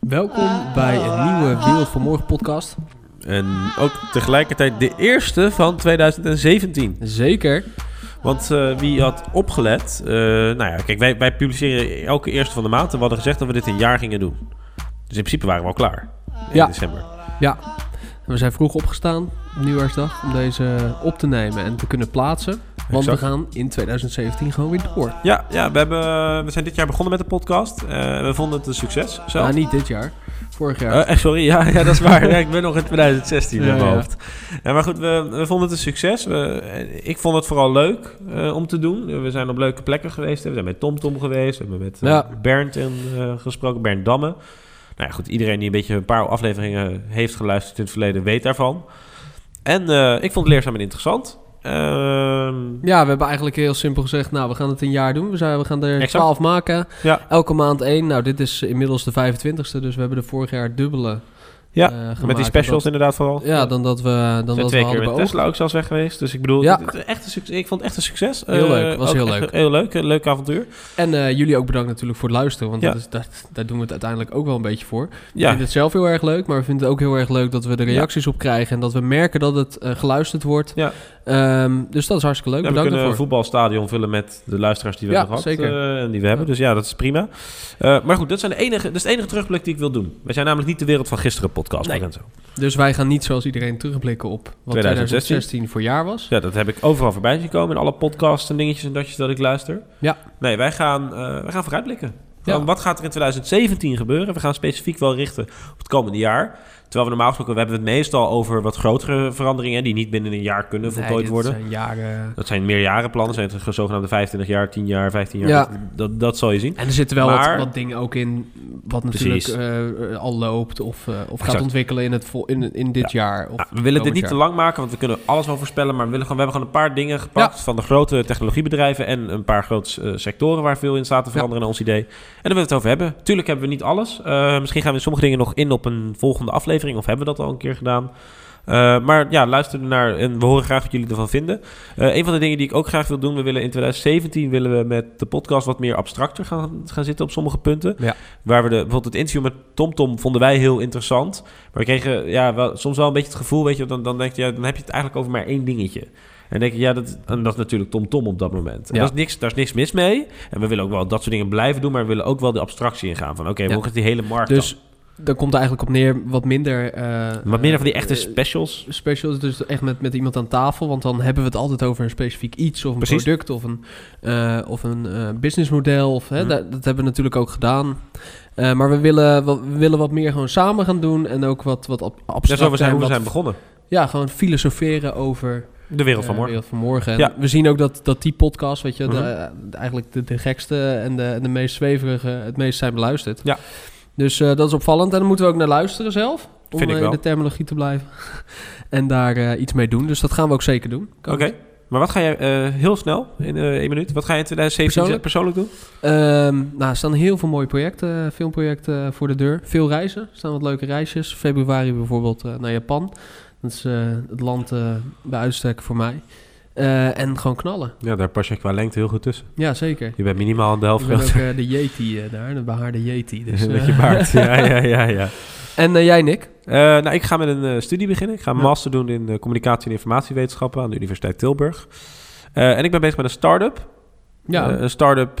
Welkom bij een nieuwe Wereld van Morgen podcast. En ook tegelijkertijd de eerste van 2017. Zeker. Want uh, wie had opgelet... Uh, nou ja, kijk, wij, wij publiceren elke eerste van de maand. En we hadden gezegd dat we dit een jaar gingen doen. Dus in principe waren we al klaar. In ja. december. Ja. We zijn vroeg opgestaan op nieuwjaarsdag om deze op te nemen en te kunnen plaatsen. Want Exact. we gaan in 2017 gewoon weer door. Ja, ja we, hebben, we zijn dit jaar begonnen met de podcast. Uh, we vonden het een succes. Zelf. Nou, niet dit jaar. Vorig jaar. Uh, sorry, ja, ja, dat is waar. ja, ik ben nog in 2016 Ja, in mijn ja. hoofd. Ja, maar goed, we, we vonden het een succes. We, ik vond het vooral leuk uh, om te doen. We zijn op leuke plekken geweest. We zijn met TomTom Tom geweest. We hebben met Ja. Bernd in, gesproken, Bernd Damme. Nou ja, goed, iedereen die een beetje een paar afleveringen heeft geluisterd in het verleden weet daarvan. En ik vond het leerzaam en interessant. Ehm, Ja, we hebben eigenlijk heel simpel gezegd, nou, we gaan het een jaar doen. We, zijn, we gaan er Exact. 12 maken. Ja. Elke maand één. Nou, dit is inmiddels de 25ste, dus we hebben er vorig jaar dubbele Ja, eh, met die specials Dat- inderdaad vooral. ja, dan dat we, dan We dat we twee keer hadden met. Tesla ook zelfs weg geweest. Dus ik bedoel, Ja. echt een succes. ik vond het echt een succes. Heel Eh, leuk, was heel leuk. Heel leuk, een leuk avontuur. En eh, jullie ook bedankt natuurlijk voor het luisteren, want Ja. dat is, dat, daar doen we het uiteindelijk ook wel een beetje voor. We Ja, vinden het zelf heel erg leuk, maar we vinden het ook heel erg leuk dat we de reacties op krijgen en dat we merken dat het geluisterd wordt. Ja. Ehm, dus dat is hartstikke leuk. Ja, we kunnen een voetbalstadion vullen met de luisteraars die we Ja, hebben gehad. zeker. en die we hebben. Dus ja, dat is prima. Maar goed, dat, zijn de enige, dat is de enige terugblik die ik wil doen. We zijn namelijk niet de wereld van gisteren podcast. Nee. En zo. Dus wij gaan niet zoals iedereen terugblikken op wat 2016. 2016 voor jaar was. Ja, dat heb ik overal voorbij zien komen. In alle podcasts en dingetjes en datjes dat ik luister. Ja. Nee, wij gaan, eh, wij gaan vooruitblikken. Ja. Wat gaat er in 2017 gebeuren? We gaan specifiek wel richten op het komende jaar. Terwijl we normaal gesproken, we hebben het meestal over wat grotere veranderingen... die niet binnen een jaar kunnen voltooid worden. zijn jaren... Dat zijn meerjarenplannen. Dat zijn het zogenaamde 25 jaar, 10 jaar, 15 jaar. Ja. Dat, dat, dat zal je zien. En er zitten wel Maar- wat, wat dingen ook in wat natuurlijk eh, eh, al loopt of, eh, of gaat ontwikkelen in, het vol, in, in dit jaar. Of Ja, we willen dit niet jaar. te lang maken, want we kunnen alles wel voorspellen. Maar we, willen gewoon, we hebben gewoon een paar dingen gepakt van de grote technologiebedrijven en een paar grote sectoren waar veel in staat te veranderen naar ons idee. En daar willen we het over hebben. Tuurlijk hebben we niet alles. Misschien gaan we sommige dingen nog in op een volgende aflevering, of hebben we dat al een keer gedaan. Eh, maar ja, luister naar en we horen graag wat jullie ervan vinden. Eh, een van de dingen die ik ook graag wil doen, we willen in 2017 willen we met de podcast wat meer abstracter gaan, gaan zitten op sommige punten. Ja. Waar we de, bijvoorbeeld het interview met TomTom vonden wij heel interessant. Maar we kregen ja, wel, soms wel een beetje het gevoel, weet je, dan, dan denk je, ja, dan heb je het eigenlijk over maar één dingetje. En denk je, ja, dat, en dat is natuurlijk TomTom op dat moment. En Ja. dat is niks, daar is niks mis mee. En we willen ook wel dat soort dingen blijven doen, maar we willen ook wel de abstractie ingaan. Van oké, Ja. hoe is die hele markt Dus daar komt er eigenlijk op neer wat minder... eh, dan? Wat meer van die echte eh, specials. specials, dus echt met, met iemand aan tafel. Want dan hebben we het altijd over een specifiek iets of een Precies. product of een, eh, of een businessmodel. Of, hè, Mhm. dat, dat hebben we natuurlijk ook gedaan. Maar we willen, wat- we willen wat meer gewoon samen gaan doen en ook wat, wat abstract. is hoe we zijn, hoe we zijn begonnen. Ja, gewoon filosoferen over De wereld van morgen. wereld van morgen. En Ja. We zien ook dat, dat die podcast, weet je, Mhm. de- eigenlijk de, de gekste en de, en de meest zweverige het meest zijn beluisterd. Ja. Dus eh, dat is opvallend. En dan moeten we ook naar luisteren zelf. Om Vind ik eh, in de terminologie te blijven. en daar eh, iets mee doen. Dus dat gaan we ook zeker doen. Oké. Maar wat ga jij heel snel, in één minuut, wat ga je in 2017 Persoonlijk? persoonlijk, doen? Ehm, nou, er staan heel veel mooie projecten, filmprojecten voor de deur. Veel reizen. Er staan wat leuke reisjes. Februari bijvoorbeeld naar Japan. Dat is het land bij uitstek voor mij. Eh, en gewoon knallen. Ja, daar pas je qua lengte heel goed tussen. Ja, zeker. Je bent minimaal aan de helft Ik ben ook groter. eh, de Yeti eh, daar, de behaarde Yeti. Dus, Met je baard. Ja, ja, ja, ja. en jij, Nick? Nou, ik ga met een studie beginnen. Ik ga een Ja. master doen in communicatie en informatiewetenschappen aan de Universiteit Tilburg. En ik ben bezig met een start-up. Ja, een start-up.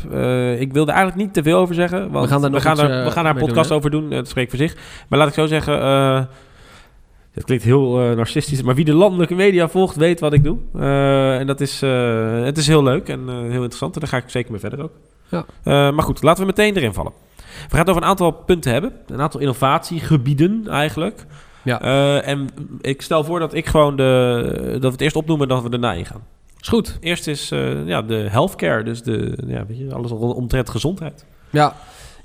ik wilde er eigenlijk niet te veel over zeggen. Want We gaan daar we gaan, iets, daar, we gaan daar een podcast over doen. Dat spreekt voor zich. Maar laat ik zo zeggen. Het klinkt heel eh, narcistisch. Maar wie de landelijke media volgt, weet wat ik doe. Eh, en dat is, eh, het is heel leuk en heel interessant. En daar ga ik zeker mee verder ook. Ja. Maar goed, laten we meteen erin vallen. We gaan het over een aantal punten hebben. Een aantal innovatiegebieden eigenlijk. Ja. En ik stel voor dat ik gewoon de, dat we het eerst opnoemen en dat we erna ingaan. is goed. Eerst is ja, de healthcare, dus de, ja, weet je, alles omtrent gezondheid. Ja.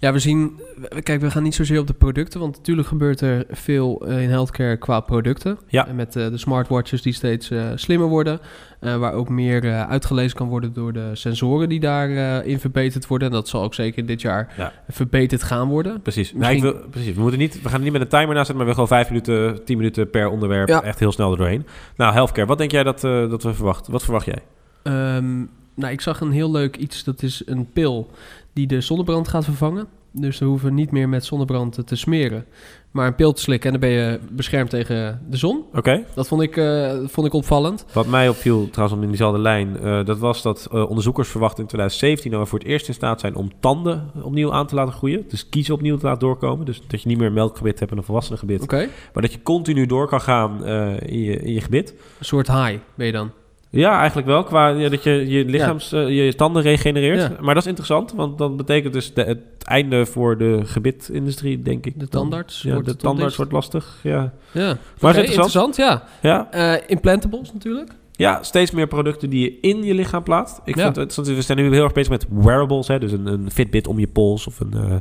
Ja, we zien... Kijk, we gaan niet zozeer op de producten, want natuurlijk gebeurt er veel eh, in healthcare qua producten. Ja. En met eh, de smartwatches die steeds eh, slimmer worden, waar ook meer uitgelezen kan worden door de sensoren die daarin in verbeterd worden. En dat zal ook zeker dit jaar Ja. verbeterd gaan worden. Precies. Misschien- Nou, wil, precies. We, moeten niet, we gaan er niet met een timer naast zetten, maar we gewoon vijf minuten, tien minuten per onderwerp Ja. echt heel snel er doorheen. Nou, healthcare, wat denk jij dat, dat we verwachten? Wat verwacht jij? Ehm, Nou, ik zag een heel leuk iets. Dat is een pil die de zonnebrand gaat vervangen. Dus we hoeven niet meer met zonnebrand te smeren. Maar een pil te slikken en dan ben je beschermd tegen de zon. Oké. Dat vond ik, uh, vond ik opvallend. Wat mij opviel, trouwens om in diezelfde lijn... Uh, dat was dat uh, onderzoekers verwachten in 2017... dat we voor het eerst in staat zijn om tanden opnieuw aan te laten groeien. Dus kiezen opnieuw te laten doorkomen. Dus dat je niet meer melkgebit hebt en een volwassenen gebit. Oké. Maar dat je continu door kan gaan in, je, in je gebit. Een soort high ben je dan? Ja, eigenlijk wel. Qua ja, dat je je lichaams, ja. uh, je tanden regenereert. Ja. Maar dat is interessant, want dat betekent dus de, het einde voor de gebitindustrie, denk ik. De tandarts. Ja, wordt de tandarts wordt lastig. Ja, ja. maar okay, is interessant. interessant. ja. Ja. Uh, implantables natuurlijk. Ja, steeds meer producten die je in je lichaam plaatst. Ik vind het, we zijn nu heel erg bezig met wearables, hè, dus een, een Fitbit om je pols of een, uh,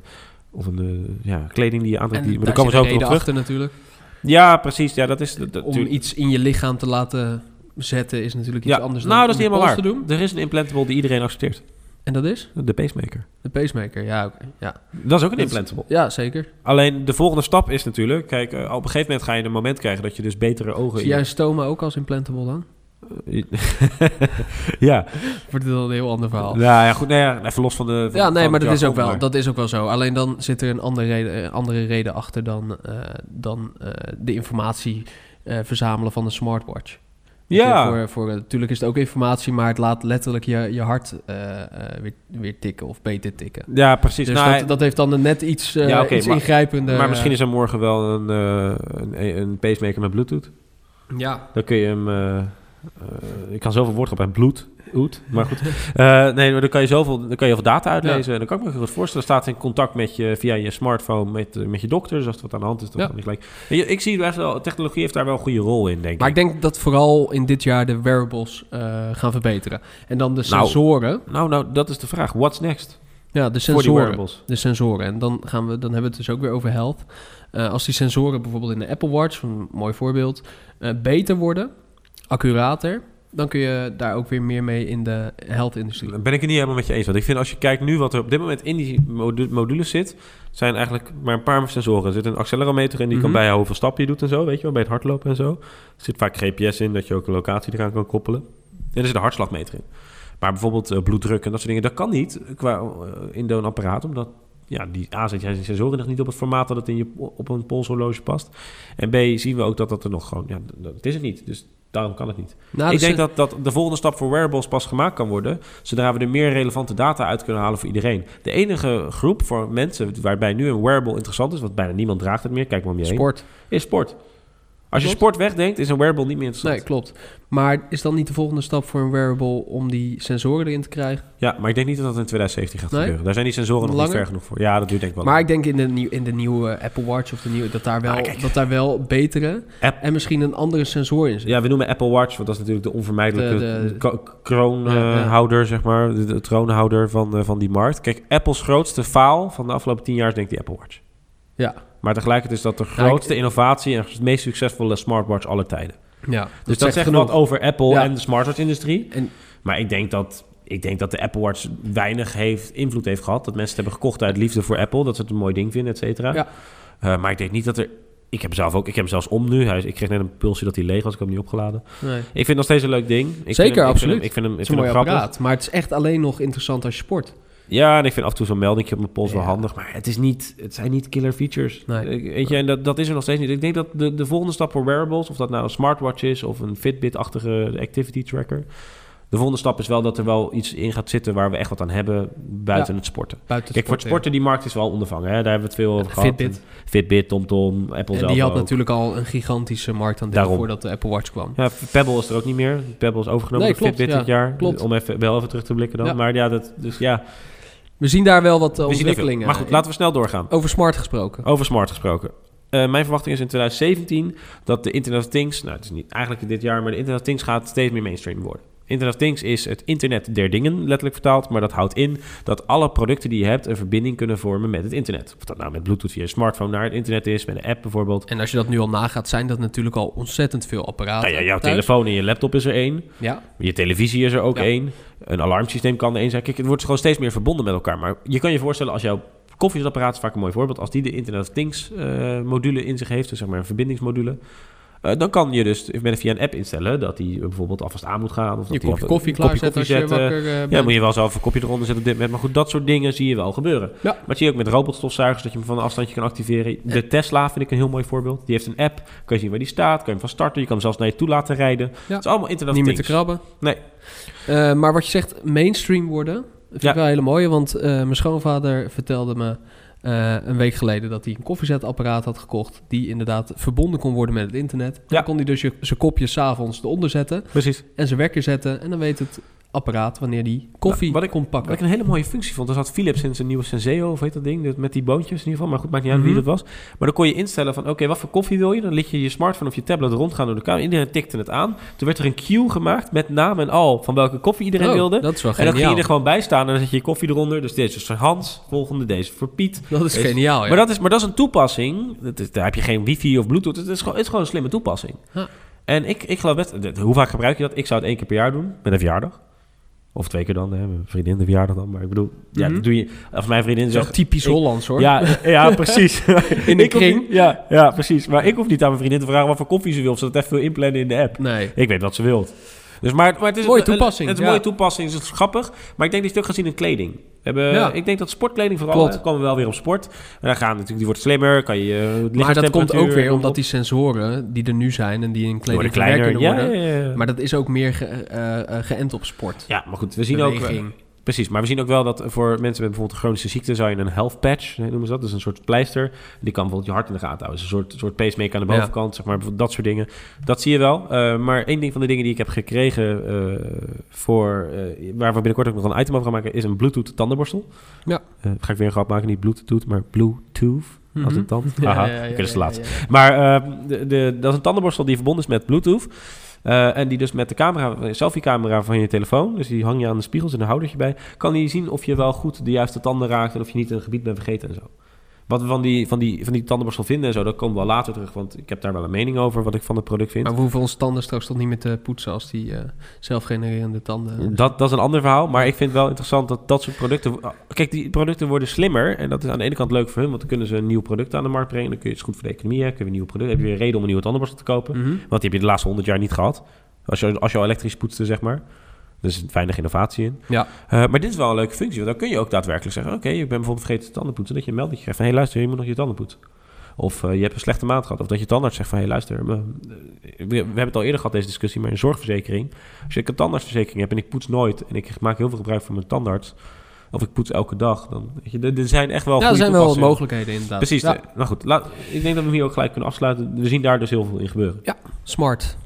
of een ja, kleding die je aantrekt. En Die, maar daar komen op reden terug. natuurlijk. Ja, precies. Ja, dat is dat, Om iets in je lichaam te laten zetten is natuurlijk iets ja. anders nou, dan dat is niet helemaal waar. te doen. Er is een implantable die iedereen accepteert. En dat is? De pacemaker. De pacemaker, ja, oké. Ja. Dat is ook een Dat is- implantable. ja, zeker. Alleen de volgende stap is natuurlijk... Kijk, eh, op een gegeven moment ga je een moment krijgen... dat je dus betere ogen... Zie jij stoma ook als implantable dan? ja. Wordt het een heel ander verhaal. Nou ja, goed. Nee, ja, even los van de... van- Ja, nee, maar dat is, ook wel, dat is ook wel zo. Alleen dan zit er een andere reden, eh, andere reden achter dan, eh, dan eh, de informatie verzamelen van de smartwatch. Ja. Voor, voor, natuurlijk is het ook informatie, maar het laat letterlijk je, je hart eh, eh, weer, weer tikken of beter tikken. Ja, precies. Dus Nou, dat, dat heeft dan een net iets, eh, Ja, iets maar- ingrijpender. maar misschien is er morgen wel een, een, een pacemaker met bluetooth. Ja, Dan kun je hem... eh, ik kan zoveel woorden op bij bloed. Oet, maar goed. Eh, nee, maar dan kan je zoveel, dan kan je heel veel data uitlezen. En dan kan ik me goed voorstellen. staat in contact met je via je smartphone met, eh, met je dokter. Dus als er wat aan de hand is, dan Ja. kan die gelijk. En ik zie best wel, technologie heeft daar wel een goede rol in, denk maar ik. ik denk dat vooral in dit jaar de wearables gaan verbeteren. En dan de Nou, sensoren. Nou, nou, dat is de vraag. What's next? ja, de sensoren. De sensoren. En dan, gaan we, dan hebben we het dus ook weer over health. Als die sensoren bijvoorbeeld in de Apple Watch, een mooi voorbeeld, beter worden, accurater, dan kun je daar ook weer meer mee in de health-industrie. Ben ik het niet helemaal met je eens. Want ik vind als je kijkt nu wat er op dit moment in die modu- modules zit, zijn eigenlijk maar een paar sensoren. Er zit een accelerometer in die kan Mhm. bijhouden hoeveel stappen je doet en zo, weet je wel, bij het hardlopen en zo. Er zit vaak GPS in, dat je ook een locatie eraan kan koppelen. En er zit een hartslagmeter in. Maar bijvoorbeeld eh, bloeddruk en dat soort dingen, dat kan niet qua eh, in zo'n apparaat, omdat ja, die A zet jij zijn sensoren nog niet op het formaat dat het in je, op een polshorloge past. En B zien we ook dat dat er nog gewoon, ja, dat is het niet. Dus daarom kan het niet. Nou, ik dus, denk eh, dat, dat de volgende stap voor wearables pas gemaakt kan worden... zodra we er meer relevante data uit kunnen halen voor iedereen. De enige groep voor mensen waarbij nu een wearable interessant is... want bijna niemand draagt het meer, kijk maar om je heen, sport. is sport. Als je Klopt. sport wegdenkt, is een wearable niet meer interessant. Nee, klopt. Maar is dan niet de volgende stap voor een wearable om die sensoren erin te krijgen? Ja, maar ik denk niet dat dat in 2017 gaat Nee? gebeuren. Daar zijn die sensoren nog niet ver genoeg voor. Ja, dat duurt denk ik wel. Maar ik denk in de, nieuw, in de nieuwe Apple Watch of de nieuwe, dat daar wel, Ah, dat daar wel betere App- en misschien een andere sensor in zit. Ja, we noemen Apple Watch, want dat is natuurlijk de onvermijdelijke De- kroonhouder, zeg maar. De, de troonhouder van, eh, van die markt. Kijk, Apples grootste faal van de afgelopen tien jaar is denk ik die Apple Watch. Ja. Maar tegelijkertijd is dat de ik- grootste innovatie en het meest succesvolle smartwatch aller tijden. ja. Dus dat, zegt genoeg. wat over Apple en de smartwatch-industrie. En- Maar ik denk dat, ik denk dat de Apple Watch weinig heeft, invloed heeft gehad. Dat mensen het hebben gekocht uit liefde voor Apple. Dat ze het een mooi ding vinden, et cetera. Ja. Eh, maar ik denk niet dat er... Ik heb, zelf ook, ik heb hem zelfs om nu. Hij ik kreeg net een pulsje dat hij leeg was. Ik heb hem niet opgeladen. Nee. Ik vind het nog steeds een leuk ding. Ik vind Zeker, ik absoluut. Vind hem, ik vind hem, ik Het is vind een hem mooi grappig. apparaat, maar het is echt alleen nog interessant als je sport. Ja, en ik vind af en toe zo'n meldingje op mijn pols wel handig. Maar het, is niet, het zijn niet killer features. Nee. Ik- Weet je, en dat, dat is er nog steeds niet. Ik denk dat de, de volgende stap voor wearables... of dat nou een smartwatch is of een Fitbit-achtige activity tracker... de volgende stap is wel dat er wel iets in gaat zitten... waar we echt wat aan hebben buiten Ja. het sporten. Buiten Kijk, voor het sporten, sporten, die markt is wel ondervangen. Hè? Daar hebben we het veel over gehad. Fitbit. En Fitbit, TomTom, Apple En zelf die had ook. natuurlijk al een gigantische marktaandeel Daarom. voordat de Apple Watch kwam. Ja, Pebble is er ook niet meer. Pebble is overgenomen Nee, door klopt, Fitbit ja. dit jaar. Klopt. Om even, wel even terug te blikken dan. Maar ja, dat, dus ja, We zien daar wel wat eh, ontwikkelingen. Maar goed, laten we snel doorgaan. Over smart gesproken. Over smart gesproken. Eh, mijn verwachting is in 2017 dat de Internet of Things, nou het is niet eigenlijk dit jaar, maar de Internet of Things gaat steeds meer mainstream worden. Internet of Things is het internet der dingen, letterlijk vertaald, maar dat houdt in dat alle producten die je hebt een verbinding kunnen vormen met het internet. Of dat nou met Bluetooth via je smartphone naar het internet is, met een app bijvoorbeeld. En als je dat nu al nagaat, zijn dat natuurlijk al ontzettend veel apparaten. Nou ja, jouw thuis. telefoon en je laptop is er één. Ja, Je televisie is er ook Ja. één. Een alarmsysteem kan er één zijn. Kijk, het wordt gewoon steeds meer verbonden met elkaar. Maar je kan je voorstellen als jouw koffiezetapparaat is vaak een mooi voorbeeld. Als die de Internet of Things eh, module in zich heeft, dus zeg maar een verbindingsmodule. Uh, dan kan je dus met via een app instellen dat hij bijvoorbeeld alvast aan moet gaan. Of je dat kopje koffie klaarzetten je wakker uh, Ja, moet je wel zelf een kopje eronder zetten op dit moment. Maar goed, dat soort dingen zie je wel gebeuren. Ja. Maar zie je ook met robotstofzuigers dat je hem van een afstandje kan activeren. De Tesla vind ik een heel mooi voorbeeld. Die heeft een app, kan je zien waar die staat, kan je hem van starten. Je kan hem zelfs naar je toe laten rijden. Ja. Het is allemaal internet Niet meer te krabben. Nee. Uh, maar wat je zegt, mainstream worden, vind Ja. ik wel hele mooie. Want mijn schoonvader vertelde me uh, een week geleden dat hij een koffiezetapparaat had gekocht... die inderdaad verbonden kon worden met het internet. Ja. Dan kon hij dus zijn kopje s'avonds eronder zetten Precies. en zijn wekker zetten... en dan weet het apparaat wanneer die koffie Nou, wat ik- kon Wat pakken. ik een hele mooie functie vond, er zat Philips in zijn nieuwe Senseo, of heet dat ding, met die boontjes in ieder geval. Maar goed, maakt niet uit Mhm. wie dat was. Maar dan kon je instellen van, oké, wat voor koffie wil je? Dan liet je je smartphone of je tablet rondgaan door de kamer. Iedereen tikte het aan. Toen werd er een queue gemaakt met naam en al van welke koffie iedereen Oh, wilde. Dat is wel En dan ging je er gewoon bij staan en dan zet je je koffie eronder. Dus deze is voor Hans, volgende deze voor Piet. Dat is Deze- geniaal, ja. Maar, dat is, maar dat is een toepassing. Dat is, daar heb je geen wifi of bluetooth. Het is gewoon, het is gewoon een slimme toepassing. En ik, ik geloof best... Hoe vaak gebruik je dat? Ik zou het één keer per jaar doen. Met een verjaardag. Of twee keer dan. Hè, mijn vriendin de verjaardag dan. Maar ik bedoel... Ja, dat doe je... Of mijn vriendin zegt... typisch ik- Hollands, hoor. Ja, ja, precies. In de kring. niet- Ja, ja, precies. Maar ik hoef niet aan mijn vriendin te vragen wat voor koffie ze wil. Of ze dat even wil inplannen in de app. Nee. Ik weet wat ze wilt. Dus maar, maar het is Mooie toepassing, Het is een ja. mooie toepassing. Het is grappig. Maar ik denk dat je het ook gaat zien in kleding. We hebben, Ja. Ik denk dat sportkleding vooral. Klopt. hè, komen we wel weer op sport. En dan gaan natuurlijk, die wordt slimmer. Kan je eh, Maar dat komt ook weer omdat die sensoren die er nu zijn... en die in kleding kleiner. kunnen worden... ja, ja. Maar dat is ook meer ge, eh, eh, geënt op sport. ja, maar goed, we zien ook... Precies, maar we zien ook wel dat voor mensen met bijvoorbeeld chronische ziekte zou je een health patch, noemen ze dat, dus een soort pleister. Die kan bijvoorbeeld je hart in de gaten houden. Dus een soort, soort pacemaker aan de Ja. bovenkant, zeg maar, dat soort dingen. Dat zie je wel. Uh, maar één ding van de dingen die ik heb gekregen uh, voor, uh, waar we binnenkort ook nog een item over gaan maken, is een Bluetooth tandenborstel. Ja. Ga ik weer een grap maken, niet Bluetooth, maar Bluetooth. Mhm. Als het dan. Ja, Aha, ja, is ja, ja. Maar uh, de, de, dat is een tandenborstel die verbonden is met Bluetooth. Uh, en die dus met de camera, selfie-camera van je telefoon, dus die hang je aan de spiegels en een houdertje bij, kan die zien of je wel goed de juiste tanden raakt en of je niet een gebied bent vergeten en zo. Wat we van die, van die, van die tandenborstel vinden en zo, dat komen we wel later terug, want ik heb daar wel een mening over wat ik van het product vind. Maar we hoeven onze tanden straks toch niet meer te poetsen als die uh, zelfgenererende tanden... Dat, dat is een ander verhaal, maar ik vind wel interessant dat dat soort producten... Kijk, die producten worden slimmer en dat is aan de ene kant leuk voor hun, want dan kunnen ze een nieuw product aan de markt brengen. Dan kun je het goed voor de economie, hè, kun je een nieuw product, heb je weer een reden om een nieuwe tandenborstel te kopen. Mm -hmm. Want die heb je de laatste honderd jaar niet gehad. Als je, als je al elektrisch poetste, zeg maar. Dus er is weinig innovatie in. Ja. Uh, maar dit is wel een leuke functie. Want dan kun je ook daadwerkelijk zeggen... oké, okay, ik ben bijvoorbeeld vergeten te tanden poetsen. Dat je een melding krijgt van... hé, hey, luister, je moet nog je tanden poetsen. Of uh, je hebt een slechte maand gehad. Of dat je tandarts zegt van... hé, hey, luister, me, we, we, hebben het al eerder gehad, deze discussie... maar een zorgverzekering. Als ik een tandartsverzekering heb en ik poets nooit... en ik maak heel veel gebruik van mijn tandarts... of ik poets elke dag... dan weet je, er, zijn echt wel Ja, er zijn wel wat mogelijkheden inderdaad. Precies. Ja. Nou goed, laat, ik denk dat we hier ook gelijk kunnen afsluiten. We zien daar dus heel veel in gebeuren. Ja, smart.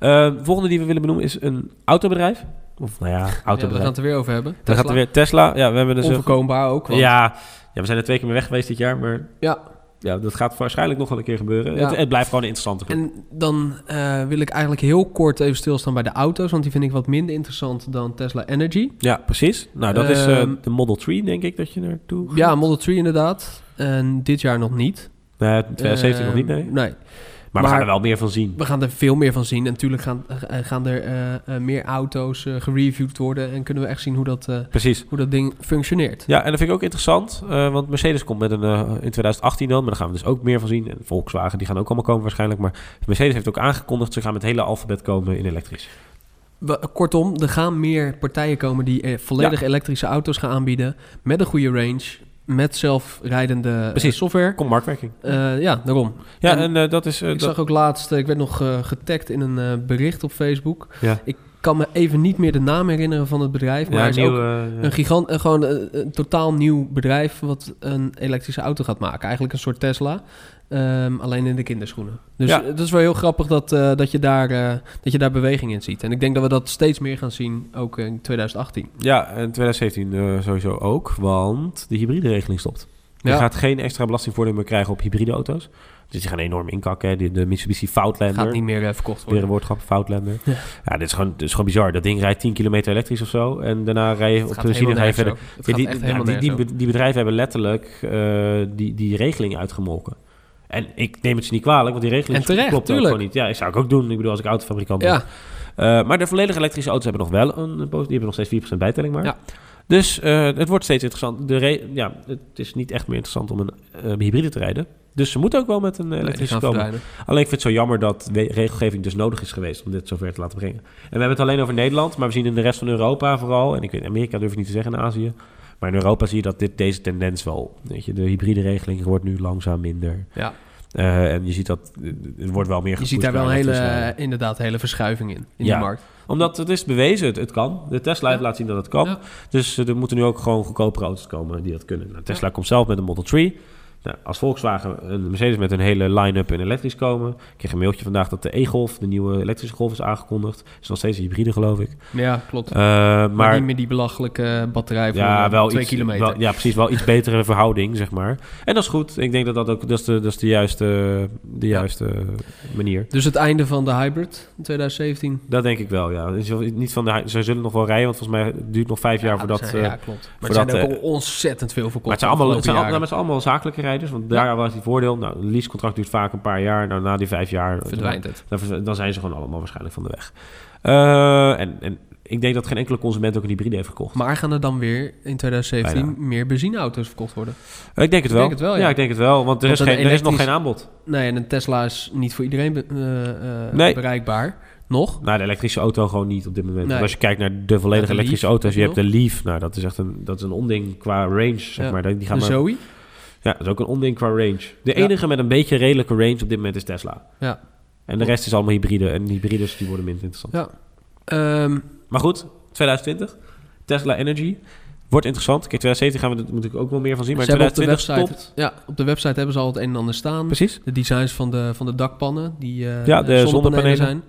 De volgende die we willen benoemen is een autobedrijf. Of nou ja, autobedrijf. Ja, we gaan het er weer over hebben. Dan gaat er weer Tesla. Ja, we hebben dus Onverkoombaar ook. Want... Ja, ja, we zijn er twee keer mee weg geweest dit jaar, maar ja. Ja, dat gaat waarschijnlijk nog wel een keer gebeuren. Ja. Het, het, blijft gewoon een interessante groep. En dan uh, wil ik eigenlijk heel kort even stilstaan bij de auto's, want die vind ik wat minder interessant dan Tesla Energy. Ja, precies. Nou, dat is uh, de Model 3, denk ik, dat je naartoe gaat. Ja, Model 3 inderdaad. En dit jaar nog niet. Nee, 2017 nog niet, nee. Nee. Maar, we gaan er wel meer van zien. We gaan er veel meer van zien. En natuurlijk gaan, uh, gaan er uh, uh, meer auto's gereviewd worden. En kunnen we echt zien hoe dat, Precies. hoe dat ding functioneert. Ja, en dat vind ik ook interessant. want Mercedes komt met een in 2018 dan. Maar daar gaan we dus ook meer van zien. En Volkswagen, die gaan ook allemaal komen waarschijnlijk. Maar Mercedes heeft ook aangekondigd... ze gaan met het hele alfabet komen in elektrisch. We, kortom, er gaan meer partijen komen... die eh, volledig ja. elektrische auto's gaan aanbieden. Met een goede range met zelfrijdende Precies. software. Komt marktwerking. Uh, ja, daarom. Ja, en, en uh, dat is... Uh, ik dat... zag ook laatst, ik werd nog getagd in een bericht op Facebook. Ja. Ik kan me even niet meer de naam herinneren van het bedrijf. Maar ja, het is nieuw, ook een gigant, gewoon een, een, totaal nieuw bedrijf... wat een elektrische auto gaat maken. Eigenlijk een soort Tesla. Um, alleen in de kinderschoenen. Dus ja. het is wel heel grappig dat, uh, dat, je daar, uh, dat je daar beweging in ziet. En ik denk dat we dat steeds meer gaan zien, ook in 2018. Ja, en 2017 uh, sowieso ook, want de hybride regeling stopt. Je Ja. gaat geen extra belastingvoordeel meer krijgen op hybride auto's. Dus die gaan enorm inkakken. Hè. De, de Mitsubishi Foutlander. Gaat niet meer verkocht Weer worden. een woordgrap, Foutlander. Ja. Ja, dit, is gewoon, dit is gewoon bizar. Dat ding rijdt 10 kilometer elektrisch of zo. En daarna rij je op de benzine ga je verder. Ja, die, ja, die, die, die bedrijven hebben letterlijk die, die regeling uitgemolken. En ik neem het ze niet kwalijk, want die regeling terecht, klopt ook gewoon niet. Ja, ik zou ik ook doen. Ik bedoel, als ik autofabrikant ben. Ja, Uh, maar de volledig elektrische auto's hebben nog wel een... Die hebben nog steeds 4% bijtelling maar. Ja. Dus uh, het wordt steeds interessant. De ja, het is niet echt meer interessant om een uh, hybride te rijden. Dus ze moeten ook wel met een elektrische nee, komen. Alleen ik vind het zo jammer dat regelgeving dus nodig is geweest om dit zover te laten brengen. En we hebben het alleen over Nederland, maar we zien in de rest van Europa vooral, en ik weet Amerika durf ik niet te zeggen in Azië, maar in Europa zie je dat dit, deze tendens wel, weet je, de hybride regeling wordt nu langzaam minder. Ja. Uh, en je ziet dat er wordt wel meer. Je ziet daar wel een hele, inderdaad, hele verschuiving in, in ja. die markt. Omdat het is bewezen, het, het kan. De Tesla ja. laat zien dat het kan. Ja. Dus er moeten nu ook gewoon goedkopere auto's komen die dat kunnen. Nou, Tesla komt zelf met een Model 3. Nou, als Volkswagen en Mercedes met een hele line-up in elektrisch komen. Ik kreeg een mailtje vandaag dat de e-Golf, de nieuwe elektrische Golf, is aangekondigd. Is nog steeds een hybride, geloof ik. Ja, klopt. Uh, maar, maar, niet meer die belachelijke batterij voor ja, wel twee iets, kilometer. Wel, ja, precies. Wel iets betere verhouding, zeg maar. En dat is goed. Ik denk dat dat ook dat is de, dat is de juiste, de juiste ja. manier. Dus het einde van de hybrid in 2017? Dat denk ik wel, ja. Niet van de, ze zullen nog wel rijden, want volgens mij duurt het nog vijf jaar ja, voordat... Zijn, ja, klopt. Maar het zijn ook uh, ontzettend veel verkocht. Maar het zijn allemaal, het zijn, allemaal, het zijn allemaal zakelijke rijders, want daar was die voordeel. Nou, een leasecontract duurt vaak een paar jaar. Nou, na die vijf jaar... Verdwijnt het. Dan, dan zijn ze gewoon allemaal waarschijnlijk van de weg. Uh, en, en ik denk dat geen enkele consument ook een hybride heeft gekocht. Maar gaan er dan weer in 2017 Bijna. meer benzineauto's verkocht worden? Ik denk het wel. Ik denk het wel ja. ja. ik denk het wel. Want er, want is, geen, elektrisch... er is nog geen aanbod. Nee, en een Tesla is niet voor iedereen be uh, nee. bereikbaar. Nog? Nou, de elektrische auto gewoon niet op dit moment. Nee. Als je kijkt naar de volledige de elektrische Leaf, auto's, je hebt de Leaf. Nou, dat is echt een, dat is een onding qua range, zeg ja. maar. Die gaan de maar, Zoe? Ja, dat is ook een onding qua range. De enige ja. met een beetje redelijke range op dit moment is Tesla. Ja. En de rest is allemaal hybride. En hybrides die worden minder interessant. Ja. Um, maar goed, 2020. Tesla Energy. Wordt interessant. Kijk, 2017 gaan we er natuurlijk ook wel meer van zien. Maar ze 2020 op de website, Ja, op de website hebben ze al het een en ander staan. Precies. De designs van de, van de dakpannen, die uh, ja, de zonnepanelen zijn.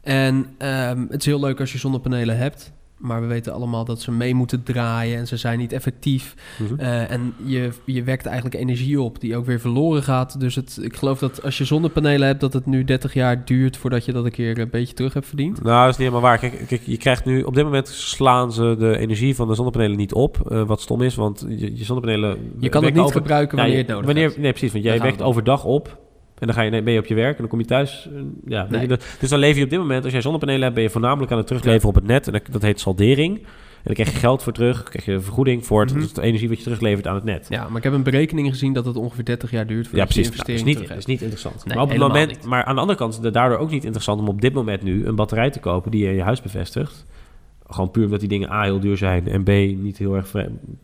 En um, het is heel leuk als je zonnepanelen hebt. Maar we weten allemaal dat ze mee moeten draaien en ze zijn niet effectief. Mhm. Uh, en je, je wekt eigenlijk energie op die ook weer verloren gaat. Dus het, ik geloof dat als je zonnepanelen hebt, dat het nu 30 jaar duurt voordat je dat een keer een beetje terug hebt verdiend. Nou, dat is niet helemaal waar. Kijk, kijk je krijgt nu op dit moment slaan ze de energie van de zonnepanelen niet op. Uh, wat stom is, want je, je zonnepanelen. Je kan het niet over, gebruiken wanneer ja, je het nodig hebt. Nee, precies. Want jij wekt overdag op. En dan ga je, ben je op je werk en dan kom je thuis. Ja, nee. je, dus dan lever je op dit moment, als jij zonnepanelen hebt, ben je voornamelijk aan het terugleveren op het net. En dat, heet saldering. En dan krijg je geld voor terug, krijg je vergoeding voor het, mm -hmm. dus de energie wat je teruglevert aan het net. Ja, maar ik heb een berekening gezien dat het ongeveer 30 jaar duurt. Ja, precies. Nou, dat is niet, is niet interessant. Nee, maar, op het moment, niet. maar aan de andere kant is het daardoor ook niet interessant om op dit moment nu een batterij te kopen die je in je huis bevestigt. Gewoon puur omdat die dingen A heel duur zijn en B niet heel erg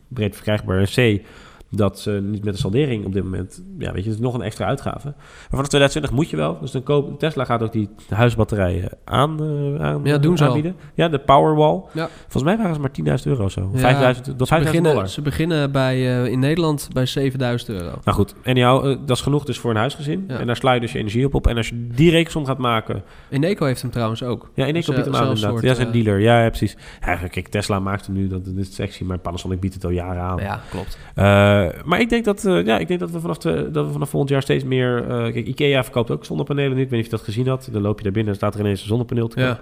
breed verkrijgbaar en C dat ze niet met de saldering op dit moment, ja, weet je, het is nog een extra uitgave. Maar vanaf 2020 moet je wel. Dus dan koop Tesla gaat ook die huisbatterijen aan, uh, aan ja, doen aanbieden. Al. Ja, de Powerwall. Ja. Volgens mij waren ze maar 10.000 euro zo. Ja, 5.000 dat 5.000 beginnen, dollar. Ze beginnen bij, uh, in Nederland bij 7.000 euro. Nou goed, en jou, uh, dat is genoeg dus voor een huisgezin. Ja. En daar sla je dus je energie op op. En als je die rekensom gaat maken... Eneco heeft hem trouwens ook. Ja, Eneco biedt hem aan inderdaad. Soort, ja, zijn dealer. Ja, ja, precies. Ja, kijk, Tesla maakt hem nu, dat, dat is sexy. Maar Panasonic biedt het al jaren aan. Ja, klopt. Maar ik denk dat uh, ja, ik denk dat we vanaf, de, dat we vanaf volgend jaar steeds meer... Uh, kijk, Ikea verkoopt ook zonnepanelen nu. Ik weet niet of je dat gezien had. Dan loop je daar binnen en staat er ineens een zonnepaneel te ja.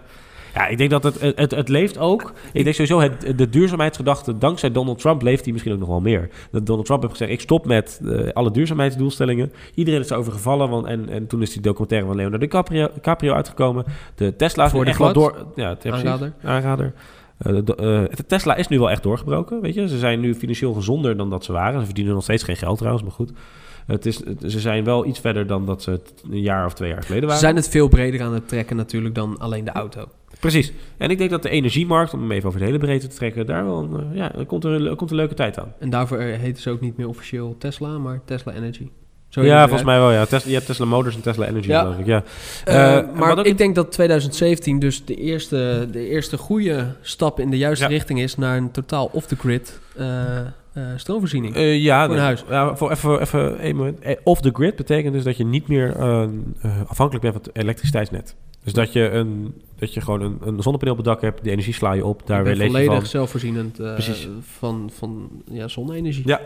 ja, ik denk dat het, het, het leeft ook. Ik denk sowieso, het, de duurzaamheidsgedachte... dankzij Donald Trump leeft die misschien ook nog wel meer. Dat Donald Trump heeft gezegd... ik stop met uh, alle duurzaamheidsdoelstellingen. Iedereen is erover gevallen. Want, en, en toen is die documentaire van Leonardo DiCaprio, uitgekomen. De Tesla's... Voor de echt wel door. Ja, aanrader. aanrader. Uh, de, uh, Tesla is nu wel echt doorgebroken, weet je. Ze zijn nu financieel gezonder dan dat ze waren. Ze verdienen nog steeds geen geld trouwens, maar goed. Het is, ze zijn wel iets verder dan dat ze het een jaar of twee jaar geleden waren. Ze zijn het veel breder aan het trekken natuurlijk dan alleen de auto. Precies. En ik denk dat de energiemarkt, om hem even over de hele breedte te trekken, daar wel een, ja, komt, er komt een leuke tijd aan. En daarvoor heet ze ook niet meer officieel Tesla, maar Tesla Energy. Zo ja, volgens mij wel. Ja. Tesla, je hebt Tesla Motors en Tesla Energy, ja. geloof ik. Ja. Uh, maar ik denk dat 2017 dus de eerste, de eerste goede stap in de juiste ja. richting is naar een totaal off-the-grid uh, uh, stroomvoorziening. Uh, ja, voor een huis. Ja, voor even, even een moment. Off-the-grid betekent dus dat je niet meer afhankelijk bent van het elektriciteitsnet. Dus dat je, een, dat je gewoon een, een zonnepaneel op het dak hebt, die energie sla je op, daar weer leef je van. volledig zelfvoorzienend van, van ja, zonne-energie. Ja,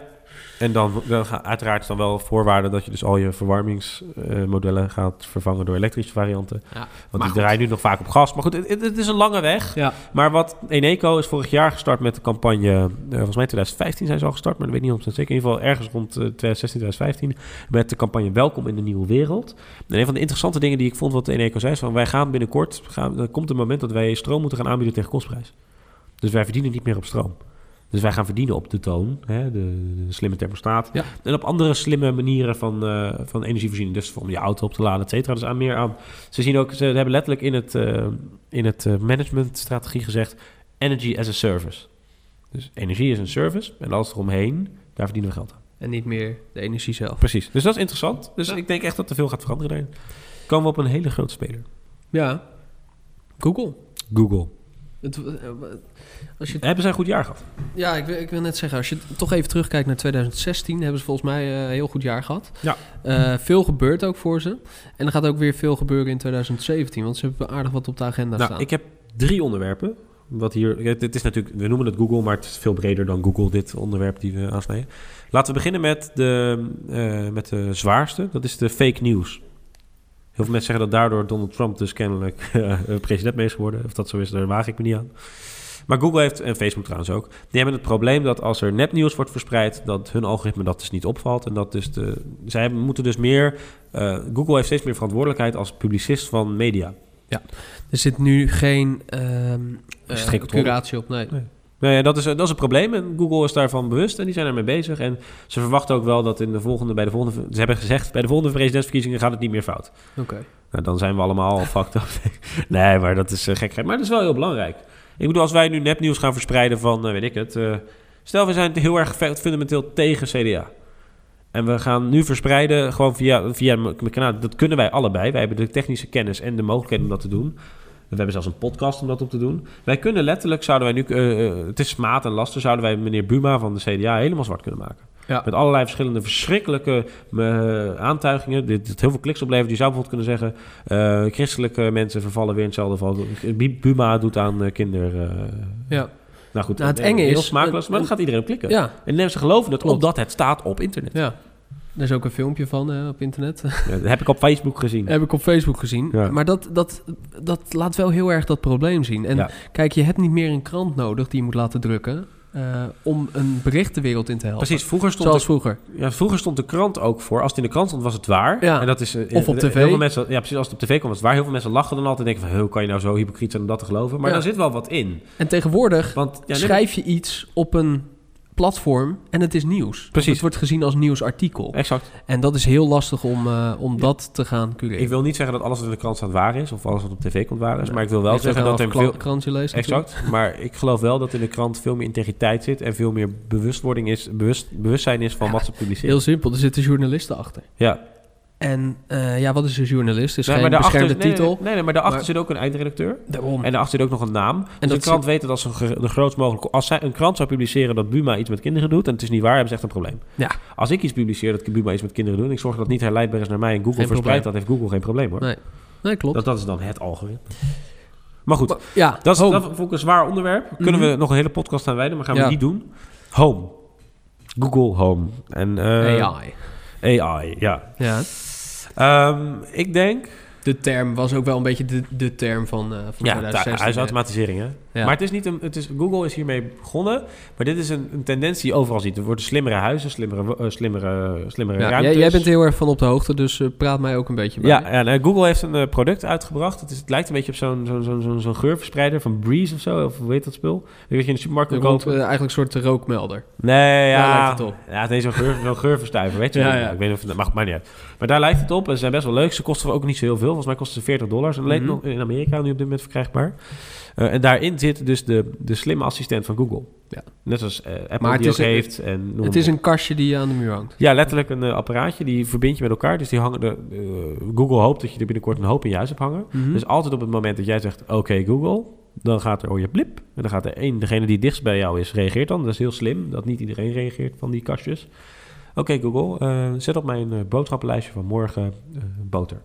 en dan, dan uiteraard is dan wel voorwaarde dat je dus al je verwarmingsmodellen uh, gaat vervangen door elektrische varianten. Ja, Want die draaien nu nog vaak op gas. Maar goed, het, het is een lange weg. Ja. Maar wat Eneco is vorig jaar gestart met de campagne, uh, volgens mij 2015 zijn ze al gestart, maar dat weet ik niet of zeker. In ieder geval ergens rond uh, 2016, 2015, met de campagne Welkom in de Nieuwe Wereld. En een van de interessante dingen die ik vond wat Eneco zei, is van wij gaan binnenkort, gaan, er komt een moment dat wij stroom moeten gaan aanbieden tegen kostprijs. Dus wij verdienen niet meer op stroom. Dus wij gaan verdienen op de toon, hè, de, de slimme thermostaat. Ja. En op andere slimme manieren van, eh, van energievoorziening. Dus om je auto op te laden, et cetera. Dus aan meer aan. Ze zien ook, ze hebben letterlijk in het, eh, in het eh, managementstrategie gezegd: energy as a service. Dus energie is een service en alles eromheen, daar verdienen we geld aan. En niet meer de energie zelf. Precies. Dus dat is interessant. Dus Ja. ik denk echt dat er veel gaat veranderen daarin. Komen we op een hele grote speler. Ja. Google. Google. Het, eh, als je, Hebben zij een goed jaar gehad? ja, ik wil, ik wil net zeggen, als je toch even terugkijkt naar 2016, hebben ze volgens mij eh, een heel goed jaar gehad. Ja. Eh, veel gebeurt ook voor ze. En er gaat ook weer veel gebeuren in 2017, want ze hebben aardig wat op de agenda Nou, staan. ik heb drie onderwerpen. Wat hier, het, is natuurlijk, we noemen het Google, maar het is veel breder dan Google, dit onderwerp die we aansnijden. Laten we beginnen met de, met de zwaarste, dat is de fake news. Heel veel mensen zeggen dat daardoor Donald Trump dus kennelijk eh, president mee is geworden. Of dat zo is, daar waag ik me niet aan. Maar Google heeft, en Facebook trouwens ook, die hebben het probleem dat als er nepnieuws wordt verspreid, dat hun algoritme dat dus niet opvalt. En dat dus de, zij moeten dus meer, eh, Google heeft steeds meer verantwoordelijkheid als publicist van media. Er zit nu geen, controle. curatie op, nee. Nou ja, dat is, dat is een probleem en Google is daarvan bewust en die zijn ermee bezig. En ze verwachten ook wel dat in de volgende, bij de volgende, ze hebben gezegd, bij de volgende presidentsverkiezingen gaat het niet meer fout. Oké. Nou, dan zijn we allemaal al fucked up. nee, maar dat is uh, gekheid. Maar dat is wel heel belangrijk. Ik bedoel, als wij nu nepnieuws gaan verspreiden van, eh, weet ik het, eh, stel we zijn heel erg fundamenteel tegen CDA. En we gaan nu verspreiden gewoon via, via mijn kanaal. Dat kunnen wij allebei. Wij hebben de technische kennis en de mogelijkheden om dat te doen. We hebben zelfs een podcast om dat op te doen. Wij kunnen letterlijk, zouden wij nu, eh, eh, het is smaad en laster, zouden wij meneer Buma van de CDA helemaal zwart kunnen maken. Ja. Met allerlei verschillende verschrikkelijke eh, aantuigingen. Dit, dit heel veel kliks oplevert. Je zou bijvoorbeeld kunnen zeggen... christelijke mensen vervallen weer in hetzelfde val. Bu- Buma doet aan kinder... Ja. Nou goed, Nou, het enge heel is- smakeloos, maar dan gaat iedereen op klikken. Ja, En ze geloven het omdat het staat op internet. ja. Er is ook een filmpje van hè, op internet. Ja, dat heb ik op Facebook gezien. Heb ik op Facebook gezien. Ja. Maar dat, dat, dat laat wel heel erg dat probleem zien. En Ja. kijk, je hebt niet meer een krant nodig die je moet laten drukken... eh, om een bericht de wereld in te helpen. Precies, vroeger stond, Zoals de, vroeger. ja, vroeger stond de krant ook voor. Als het in de krant stond, was het waar. Ja. En dat is, eh, Of op tv. Heel veel mensen, ja, precies. Als het op tv kwam, was het waar. Heel veel mensen lachen dan altijd en denken van... hoe kan je nou zo hypocriet zijn om dat te geloven? Maar Ja. daar zit wel wat in. En tegenwoordig Want ja, schrijf je iets op een platform en het is nieuws. Precies. Het wordt gezien als nieuwsartikel. Exact. En dat is heel lastig om, eh, om dat te gaan cureren. Ik wil niet zeggen dat alles wat in de krant staat waar is, of alles wat op tv komt waar is, Nee. maar ik wil wel zeggen dat er veel... krantje leest. Exact, maar ik geloof wel dat in de krant veel meer integriteit zit en veel meer bewustwording is, bewust, bewustzijn is van Ja, wat ze publiceren. Heel simpel, er zitten journalisten achter. ja, En eh, ja, wat is een journalist? Is nee, geen beschermde nee, titel. Nee, nee, maar daarachter Maar- zit ook een eindredacteur. Daarom. En daarachter zit ook nog een naam. Dus dat de krant weet dat als een de grootst mogelijke... Als zij een krant zou publiceren dat Buma iets met kinderen doet... en het is niet waar, hebben ze echt een probleem. Ja. Als ik iets publiceer dat Buma iets met kinderen doet... en ik zorg dat het niet herleidbaar is naar mij en Google Geen verspreidt... probleem. dat heeft Google geen probleem hoor. Nee, nee klopt. Dat, dat is dan het algoritme. Maar goed, Maar- ja, dat is, home. dat vond ik een zwaar onderwerp. Kunnen Mhm. we nog een hele podcast aan wijden, maar gaan we Ja. niet doen. Home. Google Home. En, eh, AI. AI, ja. Ja, Ehm, ik denk... de term was ook wel een beetje de, de term van, eh van Ja, 2016. hè? huisautomatisering, hè? Ja. Maar het is niet een, het is, Google is hiermee begonnen, maar dit is een, een tendens die je overal ziet. Er worden slimmere huizen, slimmere, eh, slimmere, slimmere Ja, ruimtes. jij, jij bent heel erg van op de hoogte, dus eh, praat mij ook een beetje bij. ja, ja nee, Google heeft een eh, product uitgebracht. Het, is, het lijkt een beetje op zo'n zo'n zo'n zo'n zo'n geurverspreider van Breeze of zo. Of hoe heet dat spel? Weet je, in de supermarkt Er kan kopen. eigenlijk een soort rookmelder. Nee, ja. Daar lijkt het op. Ja, nee, zo'n geur, geurverstuiver, weet je Ja. Ik weet niet of het mag, maar niet uit. Maar daar lijkt het op en ze zijn best wel leuk. Ze kosten ook niet zo heel veel. Volgens mij kosten ze 40 dollars. En Mhm. nog in Amerika nu op dit moment verkrijgbaar. Eh, en daarin zit dus de, de slimme assistent van Google. Ja. Net zoals eh, Apple Maar het die is ook een- heeft. En Het maar is een kastje die aan de muur hangt. Ja, letterlijk een eh, apparaatje. Die verbind je met elkaar. Dus die hangen de, Google hoopt dat je er binnenkort een hoop in je huis hebt hangen. Mhm. Dus altijd op het moment dat jij zegt, oké Google, dan gaat er oh je blip. En dan gaat er één, degene die dichtst bij jou is, reageert dan. Dat is heel slim, dat niet iedereen reageert van die kastjes. Oké Google, zet op mijn boodschappenlijstje van morgen boter.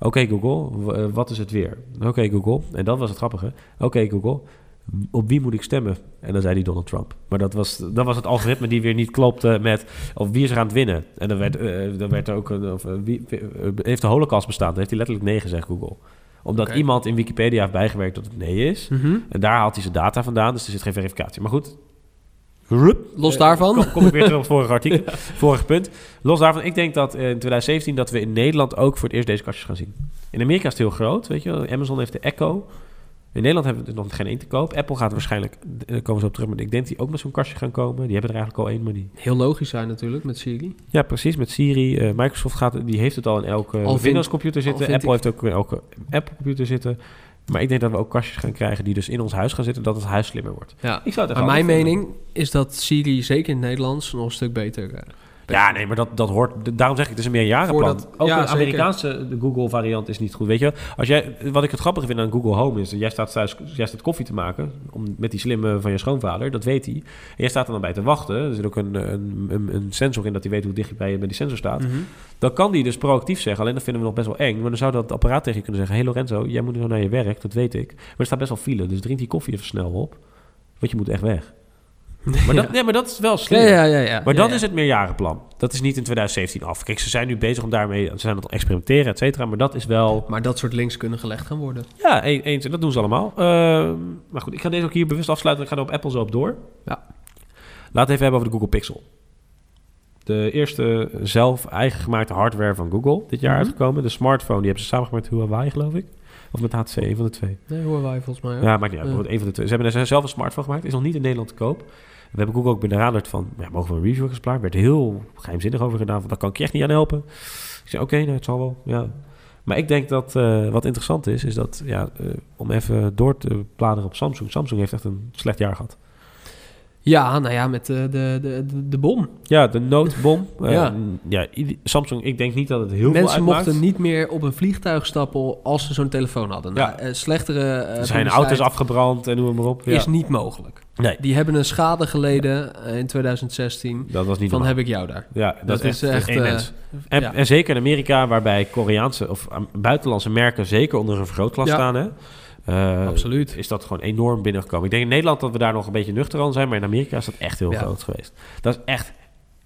Oké Google, eh, wat is het weer? Oké Google, en dat was het grappige. Oké Google, op wie moet ik stemmen? En dan zei hij Donald Trump. Maar dat was, dat was het algoritme die weer niet klopte met of wie is er aan het winnen. En dan werd, eh, dan werd er ook een, of, eh, wie, heeft de holocaust bestaan? Dan heeft hij letterlijk nee gezegd Google. Omdat iemand in Wikipedia heeft bijgewerkt dat het nee is. Mhm. En daar haalt hij zijn data vandaan, dus er zit geen verificatie. Maar goed. Rup. Los Eh, daarvan. Kom, kom ik weer terug op het vorige artikel. Vorige punt. Los daarvan, ik denk dat eh, in 2017 dat we in Nederland ook voor het eerst deze kastjes gaan zien. In Amerika is het heel groot, weet je wel. Amazon heeft de Echo. In Nederland hebben we er nog geen één te koop. Apple gaat waarschijnlijk, daar komen ze op terug, maar ik denk die ook met zo'n kastje gaan komen. Die hebben er eigenlijk al één, maar die... Heel logisch zijn natuurlijk met Siri. Ja, precies, met Siri. Eh, Microsoft gaat, die heeft het al in elke Al vind- Windows computer zitten. Apple heeft ook in elke Apple computer zitten. Maar ik denk dat we ook kastjes gaan krijgen die dus in ons huis gaan zitten, dat het huis slimmer wordt. Ja. Ik zou het echt Maar mijn vinden. mening is dat Siri zeker in het Nederlands nog een stuk beter... Ja, nee, maar dat, dat hoort... Daarom zeg ik, het is een meerjarenplan. Ook ja, de. Amerikaanse Google-variant is niet goed. Weet je, als jij, wat ik het grappige vind aan Google Home is... Jij staat thuis jij staat koffie te maken om, met die slimme van je schoonvader. Dat weet hij. En jij staat er dan bij te wachten. Er zit ook een, een, een, een sensor in dat hij weet hoe dicht je bij, bij die sensor staat. mhm. Dan kan die dus proactief zeggen. Alleen dat vinden we nog best wel eng. Maar dan zou dat apparaat tegen je kunnen zeggen... Hey Lorenzo, jij moet nu naar je werk. Dat weet ik. Maar er staat best wel file. Dus drink die koffie even snel op. Want je moet echt weg. Maar dat, nee, maar dat is wel slim. Ja, ja, ja. ja. Maar dat is het meerjarenplan. Dat is niet in 2017 af. Kijk, ze zijn nu bezig om daarmee... Ze zijn aan het experimenteren, et cetera. Maar dat is wel... Maar dat soort links kunnen gelegd gaan worden. Ja, eens. En dat doen ze allemaal. Ehm, maar goed, ik ga deze ook hier bewust afsluiten. Ik ga er op Apple zo op door. Ja. Laten we even hebben over de Google Pixel. De eerste zelf eigen gemaakte hardware van Google. Dit jaar Mhm. uitgekomen. De smartphone, die hebben ze samengemaakt met Huawei, geloof ik. Of met HTC, een van de twee. Nee, horen wij volgens mij. Ja, maakt niet uit. Een van de twee. Ze hebben er zelf een smartphone gemaakt. Is nog niet in Nederland te koop. We hebben Google ook benaderd van... Ja, mogen we een review exemplaar? werd heel geheimzinnig over gedaan. Van, daar kan ik je echt niet aan helpen. Ik zei, oké, nou, het zal wel. Ja. Maar ik denk dat eh, wat interessant is... is dat, ja, eh, om even door te bladeren op Samsung. Samsung heeft echt een slecht jaar gehad. Ja, nou ja, met de, de, de, de, de bom. Ja, de noodbom. Eh, Ja. ja. i- Samsung, ik denk niet dat het heel veel Mensen mochten niet meer op een vliegtuig stappen als ze zo'n telefoon hadden. Ja. Nou, eh, slechtere eh, Er zijn auto's afgebrand en noem maar op. Ja. is niet mogelijk. Nee, Die hebben een schade geleden eh, in 2016. dat was niet Van normaal. heb ik jou daar. Ja, dat, Dat is echt, echt, eh, En, ja. en zeker in Amerika, waarbij Koreaanse of buitenlandse merken zeker onder een vergrootglas Ja. staan. Hè? Eh, Absoluut. Is dat gewoon enorm binnengekomen. Ik denk in Nederland dat we daar nog een beetje nuchter aan zijn, maar in Amerika is dat echt heel Ja. groot geweest. Dat is echt.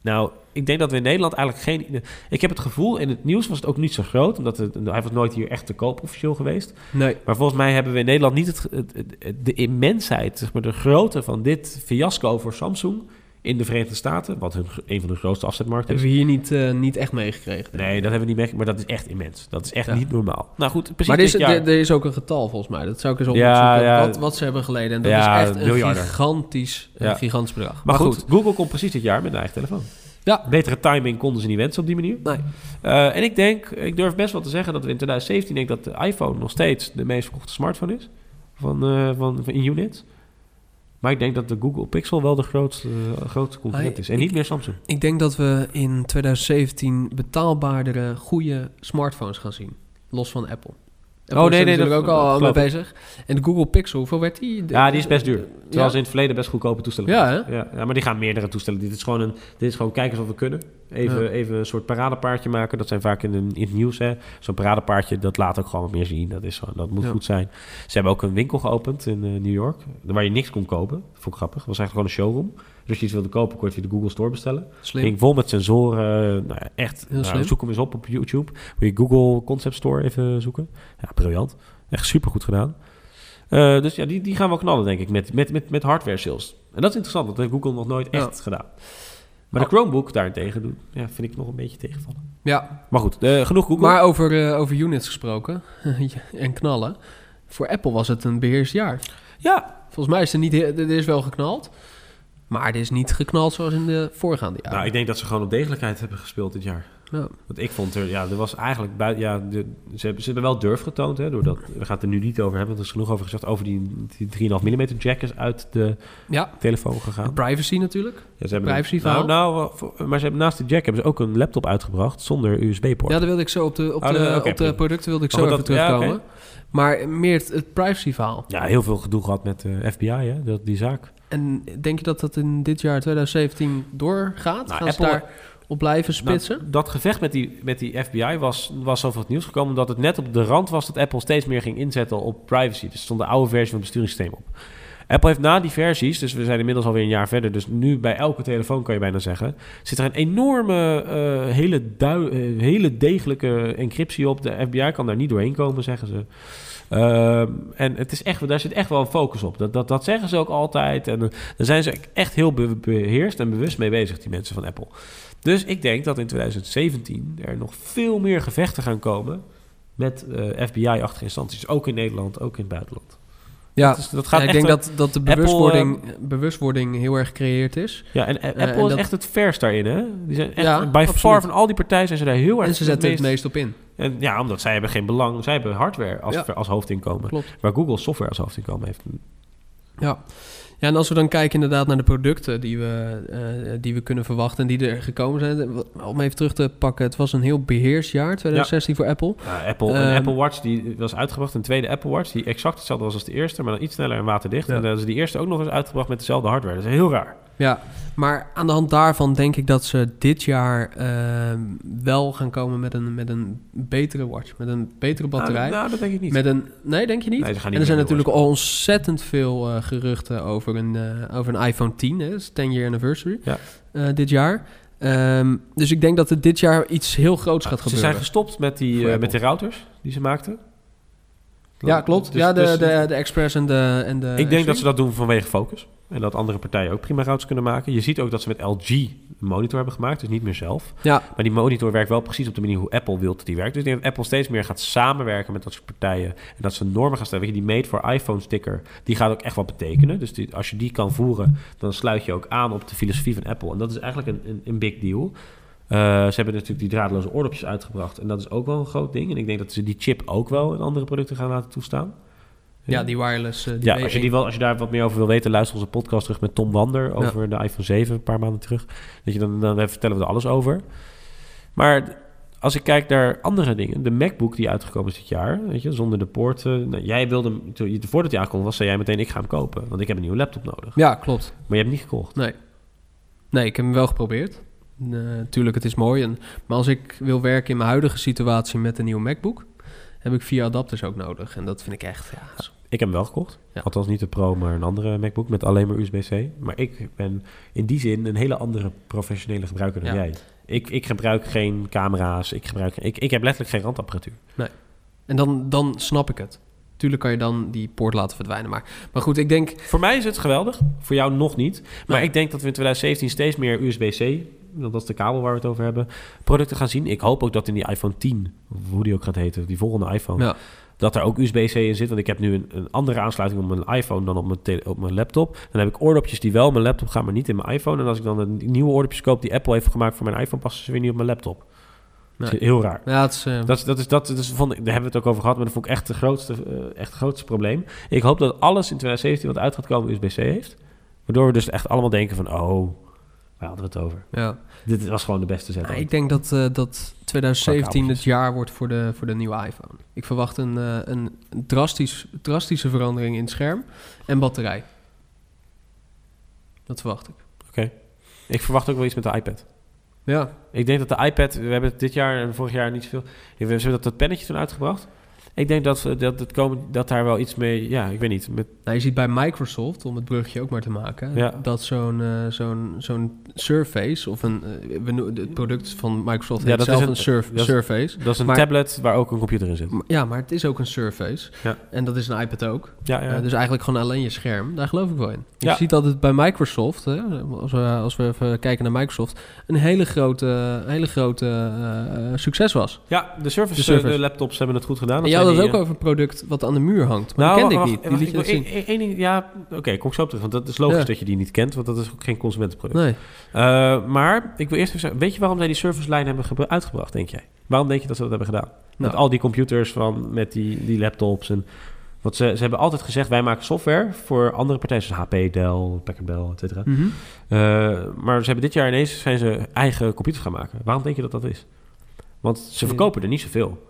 Nou, ik denk dat we in Nederland eigenlijk geen. Ik heb het gevoel, in het nieuws was het ook niet zo groot, omdat het, hij was nooit hier echt te koop officieel geweest. Nee. Maar volgens mij hebben we in Nederland niet het, het- het- de immensheid, zeg maar de grootte van dit fiasco voor Samsung in de Verenigde Staten, wat hun, een van de grootste afzetmarkten is. Hebben we hier niet, eh, niet echt meegekregen. Nee, dat hebben we niet mee, maar dat is echt immens. Dat is echt Ja. niet normaal. Nou goed, precies Maar er is, dit jaar. er, er is ook een getal volgens mij. Dat zou ik eens Ja, opzoeken. ja. Wat, wat ze hebben geleden. En dat Ja, is echt een miljarden. gigantisch, een Ja. gigantisch bedrag. maar, goed, Google komt precies dit jaar met een eigen telefoon. Ja. Betere timing konden ze niet wensen op die manier. Nee. Eh, en ik denk, ik durf best wel te zeggen dat we in 2017 denk dat de iPhone nog steeds de meest verkochte smartphone is van, eh, van, van in units. Maar ik denk dat de Google Pixel wel de grootste, eh, grootste concurrent is. En ik- niet meer Samsung. Ik denk dat we in 2017 betaalbaardere, goede smartphones gaan zien. Los van Apple. Oh, nee, nee, natuurlijk dat- ook al mee bezig. En de Google Pixel, hoeveel werd die? Ja, die is best duur. Terwijl Ja? ze in het verleden best goedkope toestellen Ja, ja, ja, maar die gaan meerdere toestellen. Dit is gewoon, een, dit is gewoon kijken of wat we kunnen. Even, Ja. even een soort paradepaardje maken. Dat zijn vaak in, in het nieuws. hè. Zo'n paradepaardje, dat laat ook gewoon wat meer zien. Dat, is gewoon, dat moet goed zijn. Ze hebben ook een winkel geopend in eh, New York. Waar je niks kon kopen. Vond ik grappig. Het was eigenlijk gewoon een showroom. Dus als je iets wilde kopen, kon je via de Google Store bestellen. Slim. Ging vol met sensoren. Nou ja, echt. Nou, zoek hem eens op op YouTube. Moet je Google Concept Store even zoeken. Ja, briljant. Echt super goed gedaan. Eh, dus ja, die, die gaan we knallen, denk ik, met, met, met, met hardware sales. En dat is interessant, want dat heeft Google nog nooit Ja. echt gedaan. Maar de Chromebook daarentegen doen, ja, vind ik nog een beetje tegenvallen. Ja, Maar goed, eh, genoeg Google. maar over, eh, over units gesproken en knallen. Voor Apple was het een beheerst jaar. ja, Volgens mij is er niet, er is wel geknald. Maar het is niet geknald zoals in de voorgaande jaren. nou, ik denk dat ze gewoon op degelijkheid hebben gespeeld dit jaar. Ja. Want ik vond er, ja, er was eigenlijk buiten, ja, de, ze, hebben, ze hebben wel durf getoond, hè, doordat, we gaan het er nu niet over hebben, want er is genoeg over gezegd, over die, die 3,5 mm jack is uit de ja, telefoon gegaan. privacy natuurlijk. Ja, ze hebben Privacy nou, verhaal. nou, voor- maar ze hebben naast de jack hebben ze ook een laptop uitgebracht zonder USB-poort. Ja, daar wilde ik zo op de, op Oh, de, op de producten wilde ik Maar zo even dat- ja, terugkomen. Maar meer het, het privacy verhaal. Ja, heel veel gedoe gehad met de FBI, hè, dat, die zaak. En denk je dat dat in dit jaar 2017 doorgaat? Nou, Gaan ze daar op blijven spitsen? Nou, dat gevecht met die, met die FBI was, was over het nieuws gekomen... omdat het net op de rand was dat Apple steeds meer ging inzetten op privacy. Dus er stond de oude versie van het besturingssysteem op. Apple heeft na die versies, dus we zijn inmiddels alweer een jaar verder... dus nu bij elke telefoon kan je bijna zeggen... zit er een enorme, eh, hele, dui- eh, hele degelijke encryptie op. De FBI kan daar niet doorheen komen, zeggen ze. Ehm, en het is echt, daar zit echt wel een focus op. Dat, dat, dat zeggen ze ook altijd. En eh, daar zijn ze echt heel be- beheerst en bewust mee bezig, die mensen van Apple. Dus ik denk dat in 2017 er nog veel meer gevechten gaan komen met eh, FBI-achtige instanties. Ook in Nederland, ook in het buitenland. Ja, dat, is- dat gaat Ja, ik denk dat, dat de Apple, bewustwording, bewustwording heel erg gecreëerd is. Ja, en Eh, Apple en is dat- echt het verst daarin, hè? Die zijn echt, Ja, by far van al die partijen zijn ze daar heel erg En ze zetten het meest- meest op in. En ja, omdat zij hebben geen belang. Zij hebben hardware als, Ja. als hoofdinkomen. Klopt. Waar Google software als hoofdinkomen heeft. Ja. Ja, en als we dan kijken inderdaad naar de producten die we, eh, die we kunnen verwachten en die er gekomen zijn. eh, Om even terug te pakken, het was een heel beheersjaar, 2016 voor Apple. Ja, Apple, een Ehm, Apple Watch die was uitgebracht, een tweede Apple Watch, die exact hetzelfde was als de eerste, maar dan iets sneller en waterdicht. Ja. En dan hebben ze die eerste ook nog eens uitgebracht met dezelfde hardware. Dat is heel raar. Ja, maar aan de hand daarvan denk ik dat ze dit jaar ehm, wel gaan komen met een, met een betere watch. Met een betere batterij. Nou, nou, dat denk ik niet. met een, nee, denk je niet? Nee, ze gaan en er zijn natuurlijk al ontzettend veel eh, geruchten over een, eh, over een iPhone 10. Hè? Dat is 10 year anniversary Ja. eh, dit jaar. Ehm, dus ik denk dat er dit jaar iets heel groots gaat Ze gebeuren. zijn gestopt met die, met die routers die ze maakten. ja, klopt. Dus- ja, de, dus- de, de Express en de, en de ik denk dat ze dat doen vanwege focus. En dat andere partijen ook prima routers kunnen maken. Je ziet ook dat ze met LG een monitor hebben gemaakt, dus niet meer zelf. Ja, Maar die monitor werkt wel precies op de manier hoe Apple wil dat die werkt. Dus ik denk dat Apple steeds meer gaat samenwerken met dat soort partijen. En dat ze normen gaan stellen. Weet je, die Made for iPhone sticker, die gaat ook echt wat betekenen. Dus die, als je die kan voeren, dan sluit je ook aan op de filosofie van Apple. En dat is eigenlijk een, een, een big deal. Eh, ze hebben natuurlijk die draadloze oordopjes uitgebracht. En dat is ook wel een groot ding. En ik denk dat ze die chip ook wel in andere producten gaan laten toestaan. Ja, die wireless. eh, die Ja, als je, W1. die wel, als je daar wat meer over wil weten, luister onze podcast terug met Tom Wander over de iPhone 7 een paar maanden terug. Dat je dan, dan vertellen we er alles over. Maar als ik kijk naar andere dingen, de MacBook die uitgekomen is dit jaar, weet je, zonder de poorten. Nou, jij wilde hem, voordat hij aankwam, was zei jij meteen: ik ga hem kopen, want ik heb een nieuwe laptop nodig. Ja, klopt. Maar je hebt hem niet gekocht. Nee. Nee, ik heb hem wel geprobeerd. Natuurlijk, het is mooi. En, maar als ik wil werken in mijn huidige situatie met een nieuwe MacBook, heb ik vier adapters ook nodig. En dat vind ik echt, ja, Ik heb hem wel gekocht. Ja. Althans niet de Pro, maar een andere MacBook met alleen maar USB-C. Maar ik ben in die zin een hele andere professionele gebruiker dan Ja. jij. Ik, ik gebruik geen camera's. Ik, gebruik, ik, ik heb letterlijk geen randapparatuur. En dan, dan snap ik het. Tuurlijk kan je dan die poort laten verdwijnen. Maar, maar goed, ik denk... Voor mij is het geweldig. Voor jou nog niet. Maar Nee. ik denk dat we in 2017 steeds meer USB-C, dat is de kabel waar we het over hebben, producten gaan zien. Ik hoop ook dat in die iPhone 10, of hoe die ook gaat heten, die volgende iPhone, Ja, dat er ook USB-C in zit. Want ik heb nu een, een andere aansluiting op mijn iPhone dan op mijn, tele- op mijn laptop. Dan heb ik oordopjes die wel op mijn laptop gaan, maar niet in mijn iPhone. En als ik dan een nieuwe oordopjes koop die Apple heeft gemaakt voor mijn iPhone, passen ze weer niet op mijn laptop. Dat is Nee. heel raar. ja het is... eh, Dat, is- dat is, dat, dat is, ik, daar hebben we het ook over gehad, maar dat vond ik echt, de grootste, eh, echt het grootste probleem. Ik hoop dat alles in 2017 wat uit gaat komen USB-C heeft. Waardoor we dus echt allemaal denken van, oh, waar hadden we het over? ja. Dit was gewoon de beste zet. Nou, ik denk dat, eh, dat 2017 het jaar wordt voor de, voor de nieuwe iPhone. Ik verwacht een, eh, een drastisch, drastische verandering in het scherm en batterij. Dat verwacht ik. Ik verwacht ook wel iets met de iPad. Ja, Ik denk dat de iPad, we hebben het dit jaar en vorig jaar niet zoveel. We hebben dat, dat pennetje toen uitgebracht. Ik denk dat, dat, het komen, dat daar wel iets mee, ja, ik weet niet. Met, nou, je ziet bij Microsoft, om het brugje ook maar te maken, Ja. dat zo'n eh, zo'n zo'n Surface, of een, we noemen- het product van Microsoft Ja, dat zelf is een, een- Surf, dat is- Surface. dat is een Maar- tablet waar ook een computer in zit. Ja, maar het is ook een Surface. Ja. En dat is een iPad ook. Ja, ja. Eh, dus eigenlijk gewoon alleen je scherm. Daar geloof ik wel in. Je ziet dat het bij Microsoft, hè, als, we, als we even kijken naar Microsoft, een hele grote, hele grote succes was. ja, de Surface, De Surface. de laptops hebben het goed gedaan. Dat had zijn het ook eh, over een product wat aan de muur hangt. Maar nou, dat kende wacht, ik niet. Die wacht, ik wil- één- ding- ja, oké, kom ik zo op terug, want dat is logisch Ja. dat je die niet kent, want dat is ook geen consumentenproduct. Nee. Eh, maar ik wil eerst even zeggen, weet je waarom zij die Surface lijn hebben uitgebracht, denk jij? Waarom denk je dat ze dat hebben gedaan? Met Nou. al die computers van, met die, die laptops en... Want ze, ze hebben altijd gezegd, wij maken software voor andere partijen, zoals HP, Dell, Packard Bell, et cetera. Mhm. Eh, maar ze hebben dit jaar ineens zijn ze eigen computers gaan maken. Waarom denk je dat dat is? Want ze verkopen er niet zoveel.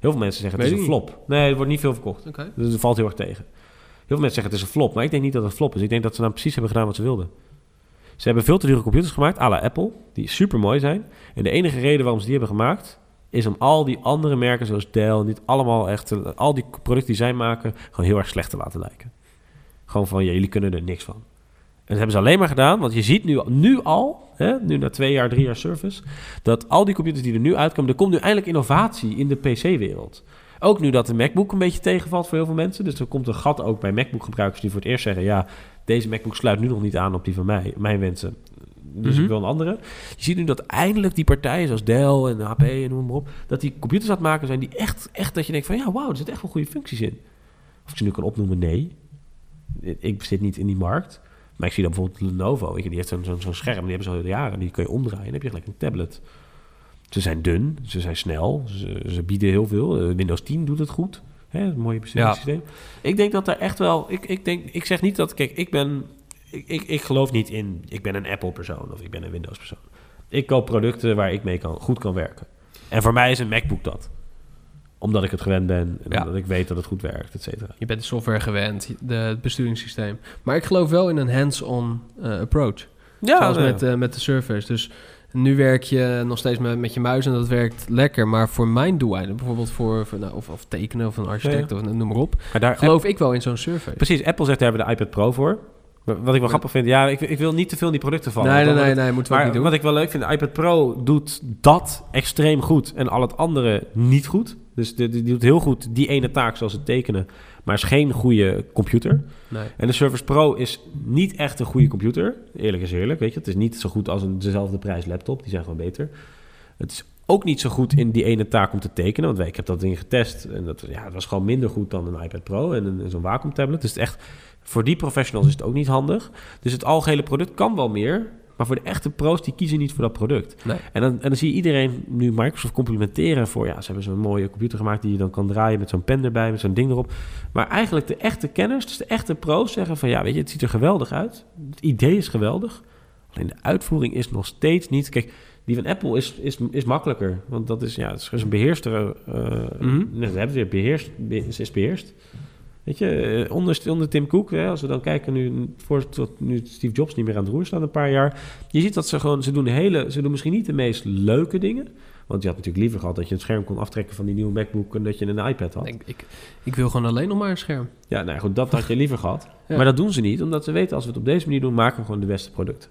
Heel veel mensen zeggen het is een flop. Nee, er wordt niet veel verkocht. Dus het valt heel erg tegen. Heel veel mensen zeggen het is een flop, maar ik denk niet dat het een flop is. Ik denk dat ze nou precies hebben gedaan wat ze wilden. Ze hebben veel te dure computers gemaakt, à la Apple, die super mooi zijn. En de enige reden waarom ze die hebben gemaakt, is om al die andere merken zoals Dell, niet allemaal echt, al die producten die zij maken, gewoon heel erg slecht te laten lijken. Gewoon van, ja, jullie kunnen er niks van. En dat hebben ze alleen maar gedaan, want je ziet nu, nu al, hè, nu na twee jaar, drie jaar service, dat al die computers die er nu uitkomen, er komt nu eindelijk innovatie in de PC-wereld. Ook nu dat de MacBook een beetje tegenvalt voor heel veel mensen. Dus er komt een gat ook bij MacBook-gebruikers die voor het eerst zeggen: ja, deze MacBook sluit nu nog niet aan op die van mij, mijn wensen. Dus Mhm. ik wil een andere. Je ziet nu dat eindelijk die partijen zoals Dell en HP en noem maar op, dat die computers aan het maken zijn die echt, echt dat je denkt van ja, wauw, er zitten echt wel goede functies in. Of ik ze nu kan opnoemen, nee. ik zit niet in die markt. Maar ik zie dan bijvoorbeeld Lenovo. Die heeft zo'n zo'n scherm. Die hebben ze al jaren. Die kun je omdraaien. Dan heb je gelijk een tablet. Ze zijn dun. Ze zijn snel. Ze, ze bieden heel veel. Eh, Windows 10 doet het goed. Hè, een mooie besturingssysteem. Ik denk dat er echt wel... Ik, ik, denk, ik zeg niet dat... Kijk, ik ben... Ik, ik, ik geloof niet in... Ik ben een Apple-persoon of ik ben een Windows-persoon. Ik koop producten waar ik mee kan, goed kan werken. En voor mij is een MacBook dat omdat ik het gewend ben en Ja. omdat ik weet dat het goed werkt, et cetera. Je bent de software gewend, de, het besturingssysteem. Maar ik geloof wel in een hands-on eh, approach. Zoals nee. met, eh, met de Surface. Dus nu werk je nog steeds met, met je muis en dat werkt lekker. Maar voor mijn doeleinden, bijvoorbeeld voor, voor nou, of, of tekenen of een architect Ja, of noem maar op, maar daar, geloof ik wel in zo'n Surface. Precies, Apple zegt daar hebben we de iPad Pro voor. Wat ik wel grappig vind, ja, ik, ik wil niet te veel in die producten vallen. Nee, nee, nee, nee, moeten we Maar niet doen. wat ik wel leuk vind, de iPad Pro doet dat extreem goed en al het andere niet goed. Dus die, die doet heel goed die ene taak zoals het tekenen, maar is geen goede computer. Nee. En de Surface Pro is niet echt een goede computer. Eerlijk is eerlijk, weet je. Het is niet zo goed als een dezelfde prijs laptop. Die zijn gewoon beter. Het is ook niet zo goed in die ene taak om te tekenen. Want wij- ik heb dat ding getest. En dat ja, het was gewoon minder goed dan een iPad Pro en een, zo'n Wacom tablet. Dus het echt, voor die professionals is het ook niet handig. Dus het algehele product kan wel meer. Maar voor de echte pro's, die kiezen niet voor dat product. Nee. En dan, en dan zie je iedereen nu Microsoft complimenteren voor... ja, ze hebben zo'n mooie computer gemaakt die je dan kan draaien... met zo'n pen erbij, met zo'n ding erop. Maar eigenlijk de echte kenners, dus de echte pro's zeggen van... ja, weet je, het ziet er geweldig uit. Het idee is geweldig. Alleen de uitvoering is nog steeds niet... Kijk, die van Apple is, is, is makkelijker. Want dat is, ja, het is een beheerster... eh Mhm. nee, we hebben het weer, beheerst, be- ze is beheerst. Weet je, eh, onder, onder Tim Cook, hè, als we dan kijken nu, voor, tot nu Steve Jobs niet meer aan het roer staat een paar jaar. Je ziet dat ze gewoon, ze doen hele, ze doen misschien niet de meest leuke dingen. Want je had natuurlijk liever gehad dat je het scherm kon aftrekken van die nieuwe MacBook en dat je een iPad had. Ik, ik, ik wil gewoon alleen nog maar een scherm. Ja, nou goed, dat had je liever gehad. Ja. Maar dat doen ze niet, omdat ze weten als we het op deze manier doen, maken we gewoon de beste producten.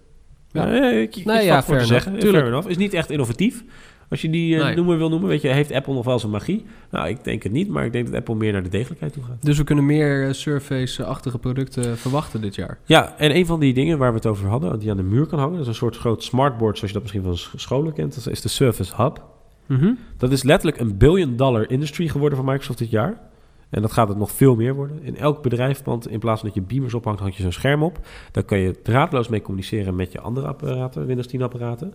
Ja. Ja, ik, ik, Nee, ik ja, voor te zeggen. Tuurlijk. Is niet echt innovatief. Als je die eh, Nee. noemer wil noemen, weet je, heeft Apple nog wel zijn magie? Nou, ik denk het niet, maar ik denk dat Apple meer naar de degelijkheid toe gaat. Dus we kunnen meer eh, Surface-achtige producten verwachten dit jaar. Ja, en een van die dingen waar we het over hadden, die aan de muur kan hangen, dat is een soort groot smartboard, zoals je dat misschien van sch- scholen kent, dat is de Surface Hub. Dat is letterlijk een billion dollar industry geworden van Microsoft dit jaar. En dat gaat het nog veel meer worden. In elk bedrijfspand, in plaats van dat je beamers ophangt, hangt je zo'n scherm op. Daar kan je draadloos mee communiceren met je andere apparaten, Windows 10 apparaten.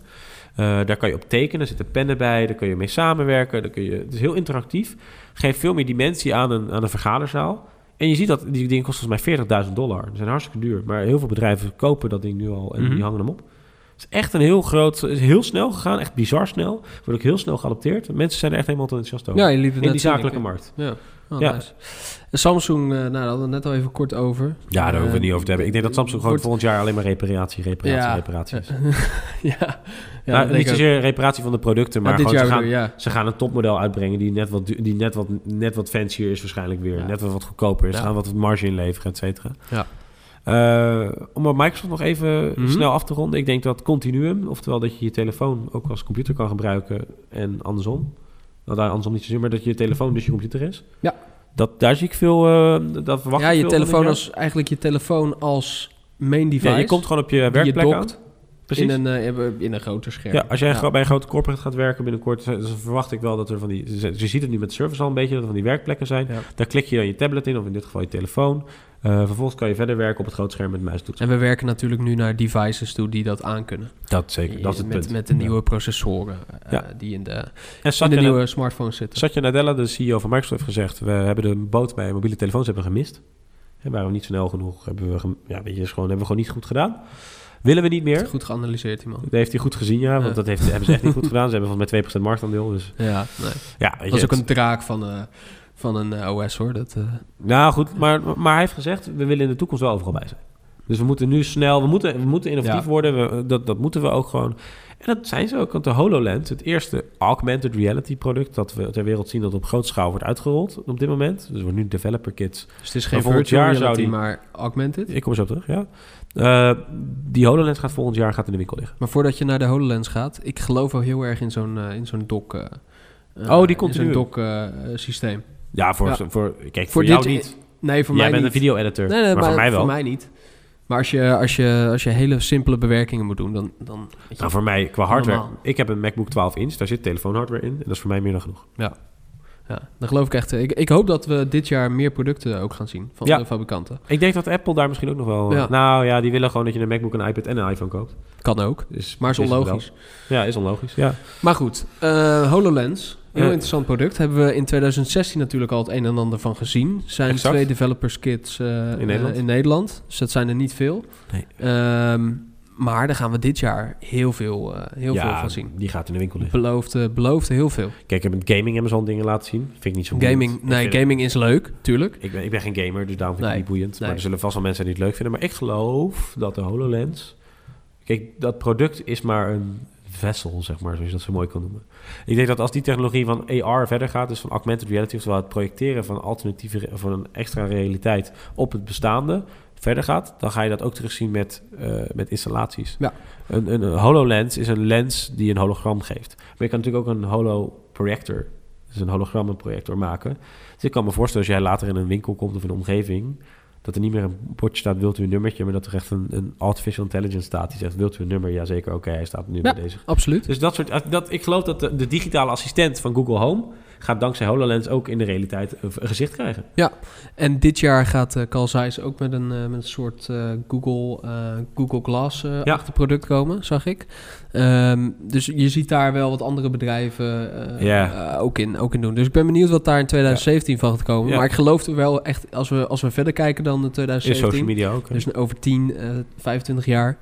Eh, daar kan je op tekenen, er zitten pennen bij, daar kun je mee samenwerken. Daar kun je, het is heel interactief. Geeft veel meer dimensie aan een, aan een vergaderzaal. En je ziet dat die dingen kosten volgens mij 40.000 dollar. Die zijn hartstikke duur. Maar heel veel bedrijven kopen dat ding nu al en Mhm. die hangen hem op. Het is echt een heel groot, is heel snel gegaan, echt bizar snel. Wordt ook heel snel geadopteerd. Mensen zijn er echt helemaal enthousiast over. Ja, je in die zakelijke markt. Ja, oh, Ja. nice. Samsung, eh, nou, daar hadden we het net al even kort over. Ja, daar hoeven we het niet Eh, over te hebben. Ik denk dat Samsung gewoon volgend jaar alleen maar reparatie, reparatie, Ja. reparatie is. ja, ja nou, niet zozeer reparatie van de producten, maar Ja, dit gewoon ze gaan, ja. ze gaan een topmodel uitbrengen die net wat, die net wat, net wat fancier is waarschijnlijk weer. Net wat, wat goedkoper is. Ze gaan wat marge inleveren, et cetera. Ja. Eh, om op Microsoft nog even Mhm. snel af te ronden. Ik denk dat Continuum, oftewel dat je je telefoon ook als computer kan gebruiken en andersom. Nou, daar andersom niet zozeer, maar dat je telefoon dus je computer is. Ja. Dat, daar zie ik veel, eh dat verwacht Ja, ik je veel telefoon als, eigenlijk je telefoon als main device. Ja, je komt gewoon op je die je werkplek aan. Precies. in een, eh, in een groter scherm. Ja, als jij bij een grote corporate gaat werken binnenkort, dan verwacht ik wel dat er van die. Je ziet het nu met service al een beetje, dat er van die werkplekken zijn. Ja. Daar klik je dan je tablet in, of in dit geval je telefoon. Eh, vervolgens kan je verder werken op het grote scherm met muistoets. En we werken natuurlijk nu naar devices toe die dat aankunnen. Dat zeker, dat is het met, punt. Met de nieuwe processoren eh, Ja. die in de, En in de Na- nieuwe smartphones zitten. Satya Nadella, de CEO van Microsoft, heeft gezegd: We hebben de boot bij mobiele telefoons hebben gemist. En waren we niet snel genoeg, hebben we, gem- ja, weet je, is gewoon, hebben we gewoon niet goed gedaan. Willen we niet Dat is meer? Goed geanalyseerd, die man. Dat heeft hij goed gezien, ja, want Ja. dat heeft, hebben ze echt niet goed gedaan. Ze hebben volgens mij 2% marktaandeel. Dus Ja, nee. ja, weet Dat was ook een draak van, eh, van een eh, OS, hoor. Dat, eh, Nou goed, maar, maar hij heeft gezegd, we willen in de toekomst wel overal bij zijn. Dus we moeten nu snel, we moeten, we moeten innovatief Ja. worden, we, dat, dat moeten we ook gewoon. En dat zijn ze ook, want de HoloLens, het eerste augmented reality product dat we ter wereld zien dat op grote schaal wordt uitgerold op dit moment. Dus wordt nu developer kits. dus het is geen volgend virtual jaar reality, die- maar augmented. Ik kom zo op terug, ja. Eh, die HoloLens gaat volgend jaar gaat in de winkel liggen. Maar voordat je naar de HoloLens gaat, ik geloof wel heel erg in zo'n eh, in zo'n dock. eh, eh, Oh, die in continu. zo'n dock eh, eh, systeem. Ja, voor, Ja. voor, voor kijk, voor, Voor jou dit- niet. Nee, voor Jij mij bent niet. een video-editor, Nee, nee, maar, voor mij wel. niet. Maar als je, als, je, als je hele simpele bewerkingen moet doen, dan... dan je, Nou, voor mij, qua hardware, Normaal. ik heb een MacBook 12 inch, daar zit telefoonhardware in. En dat is voor mij meer dan genoeg. Ja, dan geloof ik echt. Ik, ik hoop dat we dit jaar meer producten ook gaan zien van Ja. de fabrikanten. Ik denk dat Apple daar misschien ook nog wel... Ja. Nou ja, die willen gewoon dat je een MacBook, een iPad en een iPhone koopt. Kan ook. Dus, Maar is onlogisch. Ja, is onlogisch. Ja. Maar goed, eh, HoloLens. Heel Ja. interessant product. Hebben we in 2016 natuurlijk al het een en ander van gezien. Zijn Exact. twee developers kits eh, In Nederland. eh, in Nederland. Dus dat zijn er niet veel. Nee. Ehm, maar daar gaan we dit jaar heel veel, eh, heel ja, veel van zien. die gaat in de winkel liggen. Beloofde, beloofde heel veel. Kijk, ik heb met gaming Amazon dingen laten zien. Vind ik niet zo Gaming, boeiend. Ik nee, gaming is leuk, tuurlijk. Ik ben, ik ben geen gamer, dus daarom vind ik het niet boeiend. nee. Maar er zullen vast wel mensen die het leuk vinden. Maar ik geloof dat de HoloLens... Kijk, dat product is maar een vessel, zeg maar, zoals je dat zo mooi kan noemen. Ik denk dat als die technologie van AR verder gaat, dus van augmented reality, oftewel het projecteren van alternatieve, van een extra realiteit op het bestaande, verder gaat, dan ga je dat ook terugzien met, eh, met installaties. Ja. Een, een, een HoloLens is een lens die een hologram geeft. Maar je kan natuurlijk ook een holoprojector, dus een hologrammenprojector maken. Dus ik kan me voorstellen als jij later in een winkel komt of in een omgeving, dat er niet meer een bordje staat, wilt u een nummertje, maar dat er echt een, een artificial intelligence staat die zegt, wilt u een nummer? Jazeker, oké, hij staat nu Ja. bij deze. Absoluut. Dus dat soort, dat, ik geloof dat de, de digitale assistent van Google Home gaat dankzij HoloLens ook in de realiteit een, een gezicht krijgen. En dit jaar gaat eh Carl Zeiss ook met een, eh, met een soort eh, Google, Google Glass Ja. achter product komen, zag ik. Ehm, dus je ziet daar wel wat andere bedrijven Ja. eh, ook, in, ook in doen. Dus ik ben benieuwd wat daar in 2017 van gaat komen. Ja. Maar ik geloof er wel echt, als we, als we verder kijken dan de In 2017... social media ook. hè? Dus over 10, eh 25 jaar,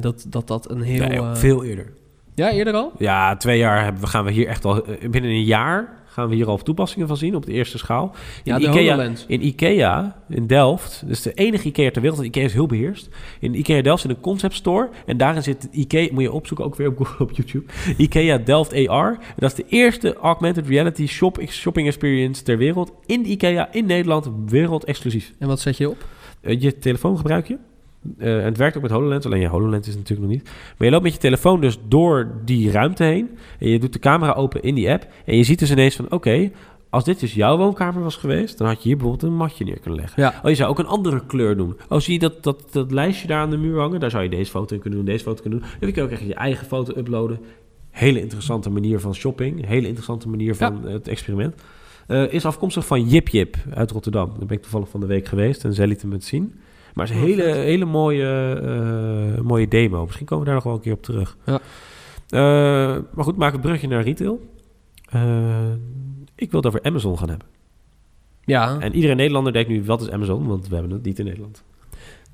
dat, dat dat een heel... Nee, veel eerder. Ja, eerder al? Ja, twee jaar hebben we, gaan we hier echt al... eh, Binnen een jaar gaan we hier al toepassingen van zien op de eerste schaal. In Ja, de Ikea. In Ikea, in Delft, dus de enige Ikea ter wereld, Ikea is heel beheerst. In Ikea Delft zit een concept store en daarin zit Ikea, moet je opzoeken, ook weer op, Google, op YouTube, Ikea Delft AR. Dat is de eerste augmented reality shop, shopping experience ter wereld in Ikea in Nederland, wereld exclusief. En wat zet je op? Eh, je telefoon gebruik je. Eh, het werkt ook met HoloLens, alleen je HoloLens is het natuurlijk nog niet. Maar je loopt met je telefoon dus door die ruimte heen. En je doet de camera open in die app. En je ziet dus ineens van, oké, als dit dus jouw woonkamer was geweest... dan had je hier bijvoorbeeld een matje neer kunnen leggen. Ja. Oh, je zou ook een andere kleur doen. Oh, zie je dat, dat, dat lijstje daar aan de muur hangen? Daar zou je deze foto in kunnen doen, deze foto kunnen doen. En je kan ook echt je eigen foto uploaden. Hele interessante manier van shopping. Hele interessante manier van het experiment. Eh, is afkomstig van Jip Jip uit Rotterdam. Daar ben ik toevallig van de week geweest en zij liet hem het zien. Maar het is een Oh, hele, hele mooie, eh, mooie demo. Misschien komen we daar nog wel een keer op terug. Ja. Eh, maar goed, maak het brugje naar retail. Eh, ik wil het over Amazon gaan hebben. Ja, En iedere Nederlander denkt nu, wat is Amazon? Want we hebben het niet in Nederland.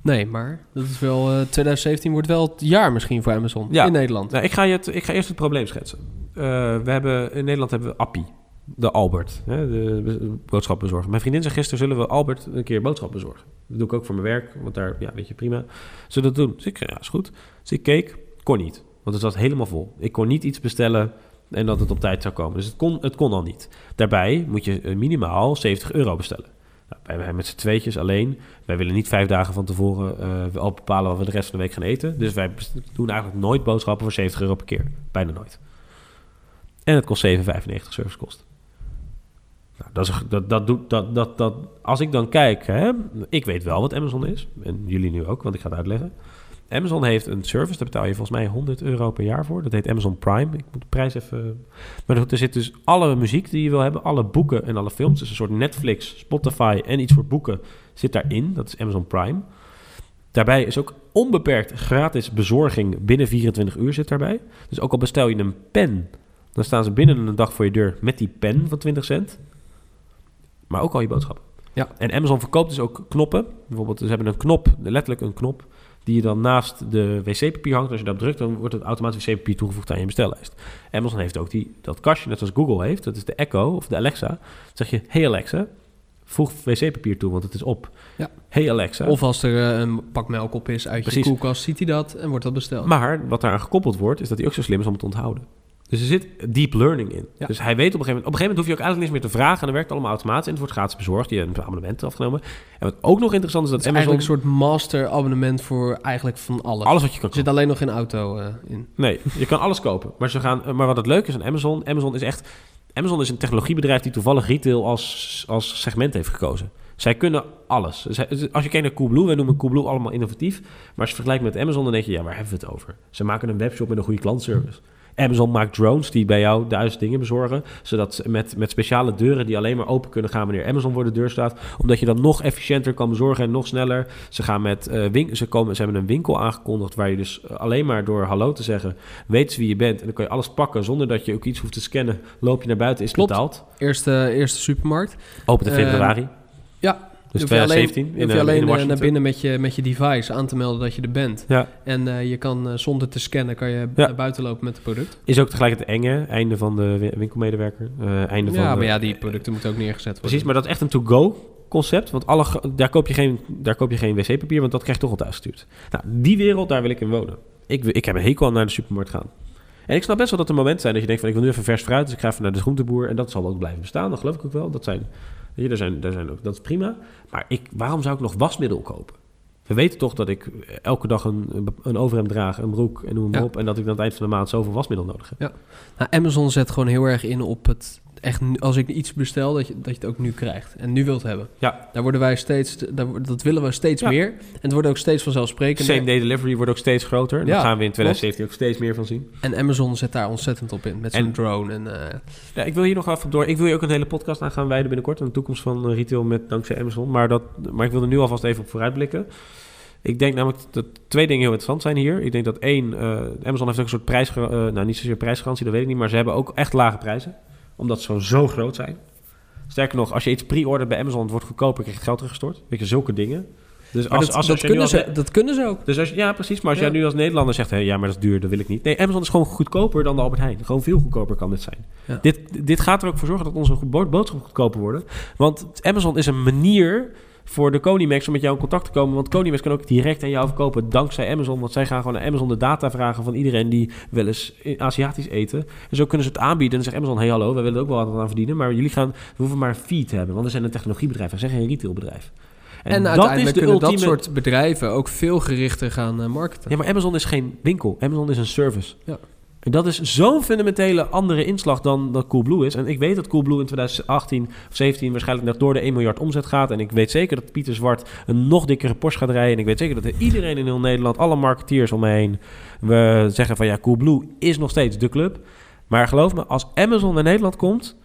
nee, maar dat is wel... eh, 2017 wordt wel het jaar misschien voor Amazon Ja. in Nederland. Nou, ik, ga je het, ik ga eerst het probleem schetsen. We hebben, in Nederland hebben we Appie. De Albert, hè, de be- boodschapbezorger. Mijn vriendin zei gisteren, zullen we Albert een keer boodschappen bezorgen? Dat doe ik ook voor mijn werk, want daar, ja, weet je, prima. Zullen we dat doen? Dus ik, ja, is goed. Dus ik keek, kon niet. Want het zat helemaal vol. Ik kon niet iets bestellen en dat het op tijd zou komen. Dus het kon, het kon al niet. Daarbij moet je eh, minimaal 70 euro bestellen. Nou, wij met z'n tweetjes alleen. Wij willen niet vijf dagen van tevoren eh, al bepalen wat we de rest van de week gaan eten. Dus wij doen eigenlijk nooit boodschappen voor 70 euro per keer. Bijna nooit. En het kost 7,95 servicekosten. Nou, dat dat, dat, doet, dat, dat, dat, als ik dan kijk, hè, ik weet wel wat Amazon is. En jullie nu ook, want ik ga het uitleggen. Amazon heeft een service, daar betaal je volgens mij 100 euro per jaar voor. Dat heet Amazon Prime. Ik moet de prijs even... Maar er zit dus alle muziek die je wil hebben, alle boeken en alle films. Dus een soort Netflix, Spotify en iets voor boeken zit daarin. Dat is Amazon Prime. Daarbij is ook onbeperkt gratis bezorging binnen 24 uur zit daarbij. Dus ook al bestel je een pen, dan staan ze binnen een dag voor je deur met die pen van 20 cent. Maar ook al je boodschappen. Ja. En Amazon verkoopt dus ook knoppen. Bijvoorbeeld, ze hebben een knop, letterlijk een knop, die je dan naast de wc-papier hangt. Als je daarop drukt, dan wordt het automatisch wc-papier toegevoegd aan je bestellijst. Amazon heeft ook die, dat kastje, net zoals Google heeft. Dat is de Echo of de Alexa. Dan zeg je, hey Alexa, voeg wc-papier toe, want het is op. Ja. Hey Alexa. Of als er eh, een pak melk op is uit Precies. je koelkast, ziet hij dat en wordt dat besteld. Maar wat daaraan gekoppeld wordt, is dat hij ook zo slim is om het te onthouden. Dus er zit deep learning in. Ja. Dus hij weet op een gegeven moment... Op een gegeven moment hoef je ook eigenlijk niks meer te vragen... en dan werkt het allemaal automatisch en het wordt gratis bezorgd. Je hebt een abonnement afgenomen. En wat ook nog interessant is dat het is Amazon... eigenlijk een soort master abonnement voor eigenlijk van alles. Alles wat je kan Er zit alleen nog geen auto eh, in. Nee, je kan alles kopen. Maar, ze gaan, maar wat het leuke is aan Amazon... Amazon is echt... Amazon is een technologiebedrijf die toevallig retail als, als segment heeft gekozen. Zij kunnen alles. Als je kijkt naar Coolblue, wij noemen Coolblue allemaal innovatief. Maar als je vergelijkt met Amazon, dan denk je, ja, waar hebben we het over? Ze maken een webshop met een goede klantservice. Amazon maakt drones die bij jou duizend dingen bezorgen. Zodat met, met speciale deuren die alleen maar open kunnen gaan wanneer Amazon voor de deur staat. Omdat je dan nog efficiënter kan bezorgen en nog sneller. Ze, gaan met, uh, win ze, komen, ze hebben een winkel aangekondigd waar je dus alleen maar door hallo te zeggen weet wie je bent. En dan kan je alles pakken zonder dat je ook iets hoeft te scannen. Loop je naar buiten, is Klopt. betaald. Eerste, eerste supermarkt. Open in februari. Uh, ja, dus hoef je alleen, 2017 hoef je alleen naar binnen met je, met je device aan te melden dat je er bent. Ja. En uh, je kan uh, zonder te scannen kan je Ja. naar buiten lopen met het product. Is ook tegelijk het enge einde van de wi- winkelmedewerker. eh, einde van Ja, de- maar ja, die producten moeten ook neergezet worden. Precies, maar dat is echt een to-go concept. Want alle, daar, koop je geen, daar koop je geen wc-papier, want dat krijg je toch al thuis gestuurd. Nou, die wereld, daar wil ik in wonen. Ik, wil- ik heb een hekel aan naar de supermarkt gaan. En ik snap best wel dat er momenten zijn dat je denkt van... ik wil nu even vers fruit, dus ik ga even naar de groenteboer... en dat zal ook blijven bestaan, dat geloof ik ook wel. Dat, zijn, weet daar zijn, daar zijn ook, dat is prima. Maar ik, waarom zou ik nog wasmiddel kopen? We weten toch dat ik elke dag een, een overhemd draag, een broek en noem maar Ja. op... en dat ik aan het eind van de maand zoveel wasmiddel nodig heb. Nou, Amazon zet gewoon heel erg in op het echt als ik iets bestel dat je, dat je het ook nu krijgt en nu wilt hebben. Ja. Daar worden wij steeds, daar, dat willen we steeds Ja. meer en het wordt ook steeds vanzelfsprekend. Same day delivery wordt ook steeds groter. En Ja, daar gaan we in 2017 ook steeds meer van zien. En Amazon zet daar ontzettend op in met En- drone en eh, Ja, ik wil hier nog even op door. Ik wil je ook een hele podcast aan gaan wijden binnenkort. Aan de toekomst van eh, retail met dankzij Amazon. Maar, dat, maar ik wil er nu alvast even op vooruitblikken. Ik denk namelijk dat twee dingen heel interessant zijn hier. Ik denk dat één, eh, Amazon heeft ook een soort prijs... nou, niet zozeer prijsgarantie, dat weet ik niet. Maar ze hebben ook echt lage prijzen. Omdat ze zo, zo groot zijn. Sterker nog, als je iets pre-ordert bij Amazon... het wordt goedkoper, krijg je het geld teruggestort. Weet je, zulke dingen. Dus als, dat, als, dat, als kunnen als- ze, dat kunnen ze ook. dus als, ja, precies. Maar als Ja. jij nu als Nederlander zegt... Hé, ja, maar dat is duur, dat wil ik niet. Nee, Amazon is gewoon goedkoper dan de Albert Heijn. Gewoon veel goedkoper kan dit zijn. Ja. Dit, dit gaat er ook voor zorgen dat onze bo- boodschappen goedkoper worden. Want Amazon is een manier voor de Conimax om met jou in contact te komen. Want Conimax kan ook direct aan jou verkopen dankzij Amazon. Want zij gaan gewoon naar Amazon de data vragen van iedereen die wel eens Aziatisch eten. En zo kunnen ze het aanbieden. En dan zegt Amazon, hey hallo, wij willen ook wel wat aan verdienen. Maar jullie gaan, we hoeven maar een fee te hebben. Want we zijn een technologiebedrijf, we zijn geen retailbedrijf. En, uiteindelijk kunnen dat soort bedrijven ook veel gerichter gaan eh, marketen. Ja, maar Amazon is geen winkel. Amazon is een service. Ja. Dat is zo'n fundamentele andere inslag dan dat Coolblue is. En ik weet dat Coolblue in 2018 of 17 waarschijnlijk nog door de 1 miljard omzet gaat. En ik weet zeker dat Pieter Zwart een nog dikkere Porsche gaat rijden. En ik weet zeker dat er iedereen in heel Nederland, alle marketeers om me heen, we zeggen van ja, Coolblue is nog steeds de club. Maar geloof me, als Amazon naar Nederland komt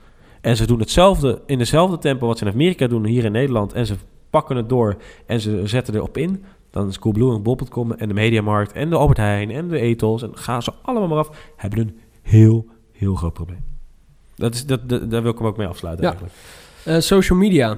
en ze doen hetzelfde in dezelfde tempo wat ze in Amerika doen hier in Nederland en ze pakken het door en ze zetten erop in, dan is Coolblue en Bol.com en de Mediamarkt en de Albert Heijn en de Ethos en gaan ze allemaal maar af, hebben een heel, heel groot probleem. Dat is, dat, dat- daar wil ik hem ook mee afsluiten Ja. eigenlijk. Eh, social media.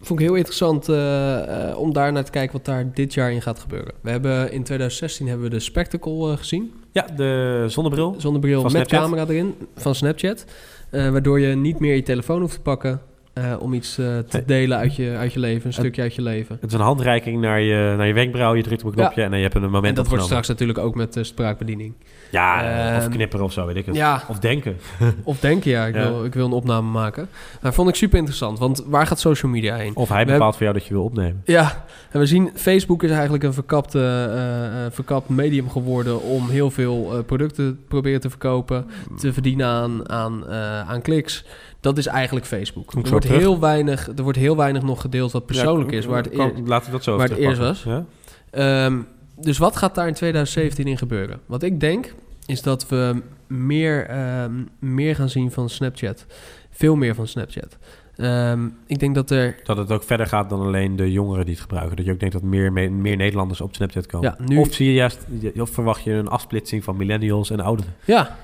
Vond ik heel interessant eh, eh, om daar naar te kijken wat daar dit jaar in gaat gebeuren. We hebben in 2016 hebben we de Spectacle gezien. Ja, de zonnebril. Zonnebril met Snapchat. camera erin van Snapchat. Waardoor je niet meer je telefoon hoeft te pakken eh, om iets eh, te delen uit je, uit je leven, een stukje uit je leven. Het is een handreiking naar je, naar je wenkbrauw. Je drukt op een knopje en dan je hebt een moment En dat wordt straks natuurlijk ook met spraakbediening. Ja, of knipperen of zo, weet ik het. Ja, Of denken. of denken, ja, ik, Ja. Wil, ik wil een opname maken. Maar vond ik super interessant, want waar gaat social media heen? Of hij We bepaalt voor jou dat je wil opnemen. Ja, en we zien Facebook is eigenlijk een verkapte, eh, eh, verkapt medium geworden om heel veel eh, producten te proberen te verkopen, te verdienen aan, aan, eh, aan kliks. Dat is eigenlijk Facebook. Er wordt, terug. heel weinig, er wordt heel weinig nog gedeeld wat persoonlijk Ja, is. Waar het kan- eer- laten we dat zo waar het eerst. Ja? Ehm, dus wat gaat daar in 2017 in gebeuren? Wat ik denk, is dat we meer, ehm, meer gaan zien van Snapchat. Veel meer van Snapchat. Ehm, ik denk dat er... Dat het ook verder gaat dan alleen de jongeren die het gebruiken. Dat je ook denkt dat meer, me- meer Nederlanders op Snapchat komen. Ja, nu, Of zie je juist, of verwacht je een afsplitsing van millennials en ouderen? Ja.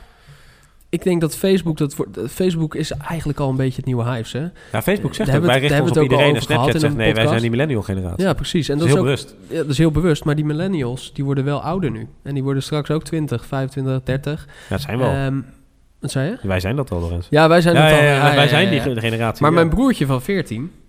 Ik denk dat Facebook, dat wordt, eh, Facebook is eigenlijk al een beetje het nieuwe Hives, hè? Ja, Facebook zegt ook, hebben we wij richten ons op iedereen. En Snapchat zegt, nee, wij zijn die millennial generatie. Ja, precies. En dat dat is is, heel ook, bewust. ja, dat is heel bewust. Maar die millennials, die worden wel ouder nu. En die worden straks ook 20, 25, 30. Ja, dat zijn wel. Ehm, wat zei je? wij zijn dat al, Lorenz. Ja, wij zijn Ja, ja, al. wij zijn die ge- generatie. Maar mijn broertje van 14, eh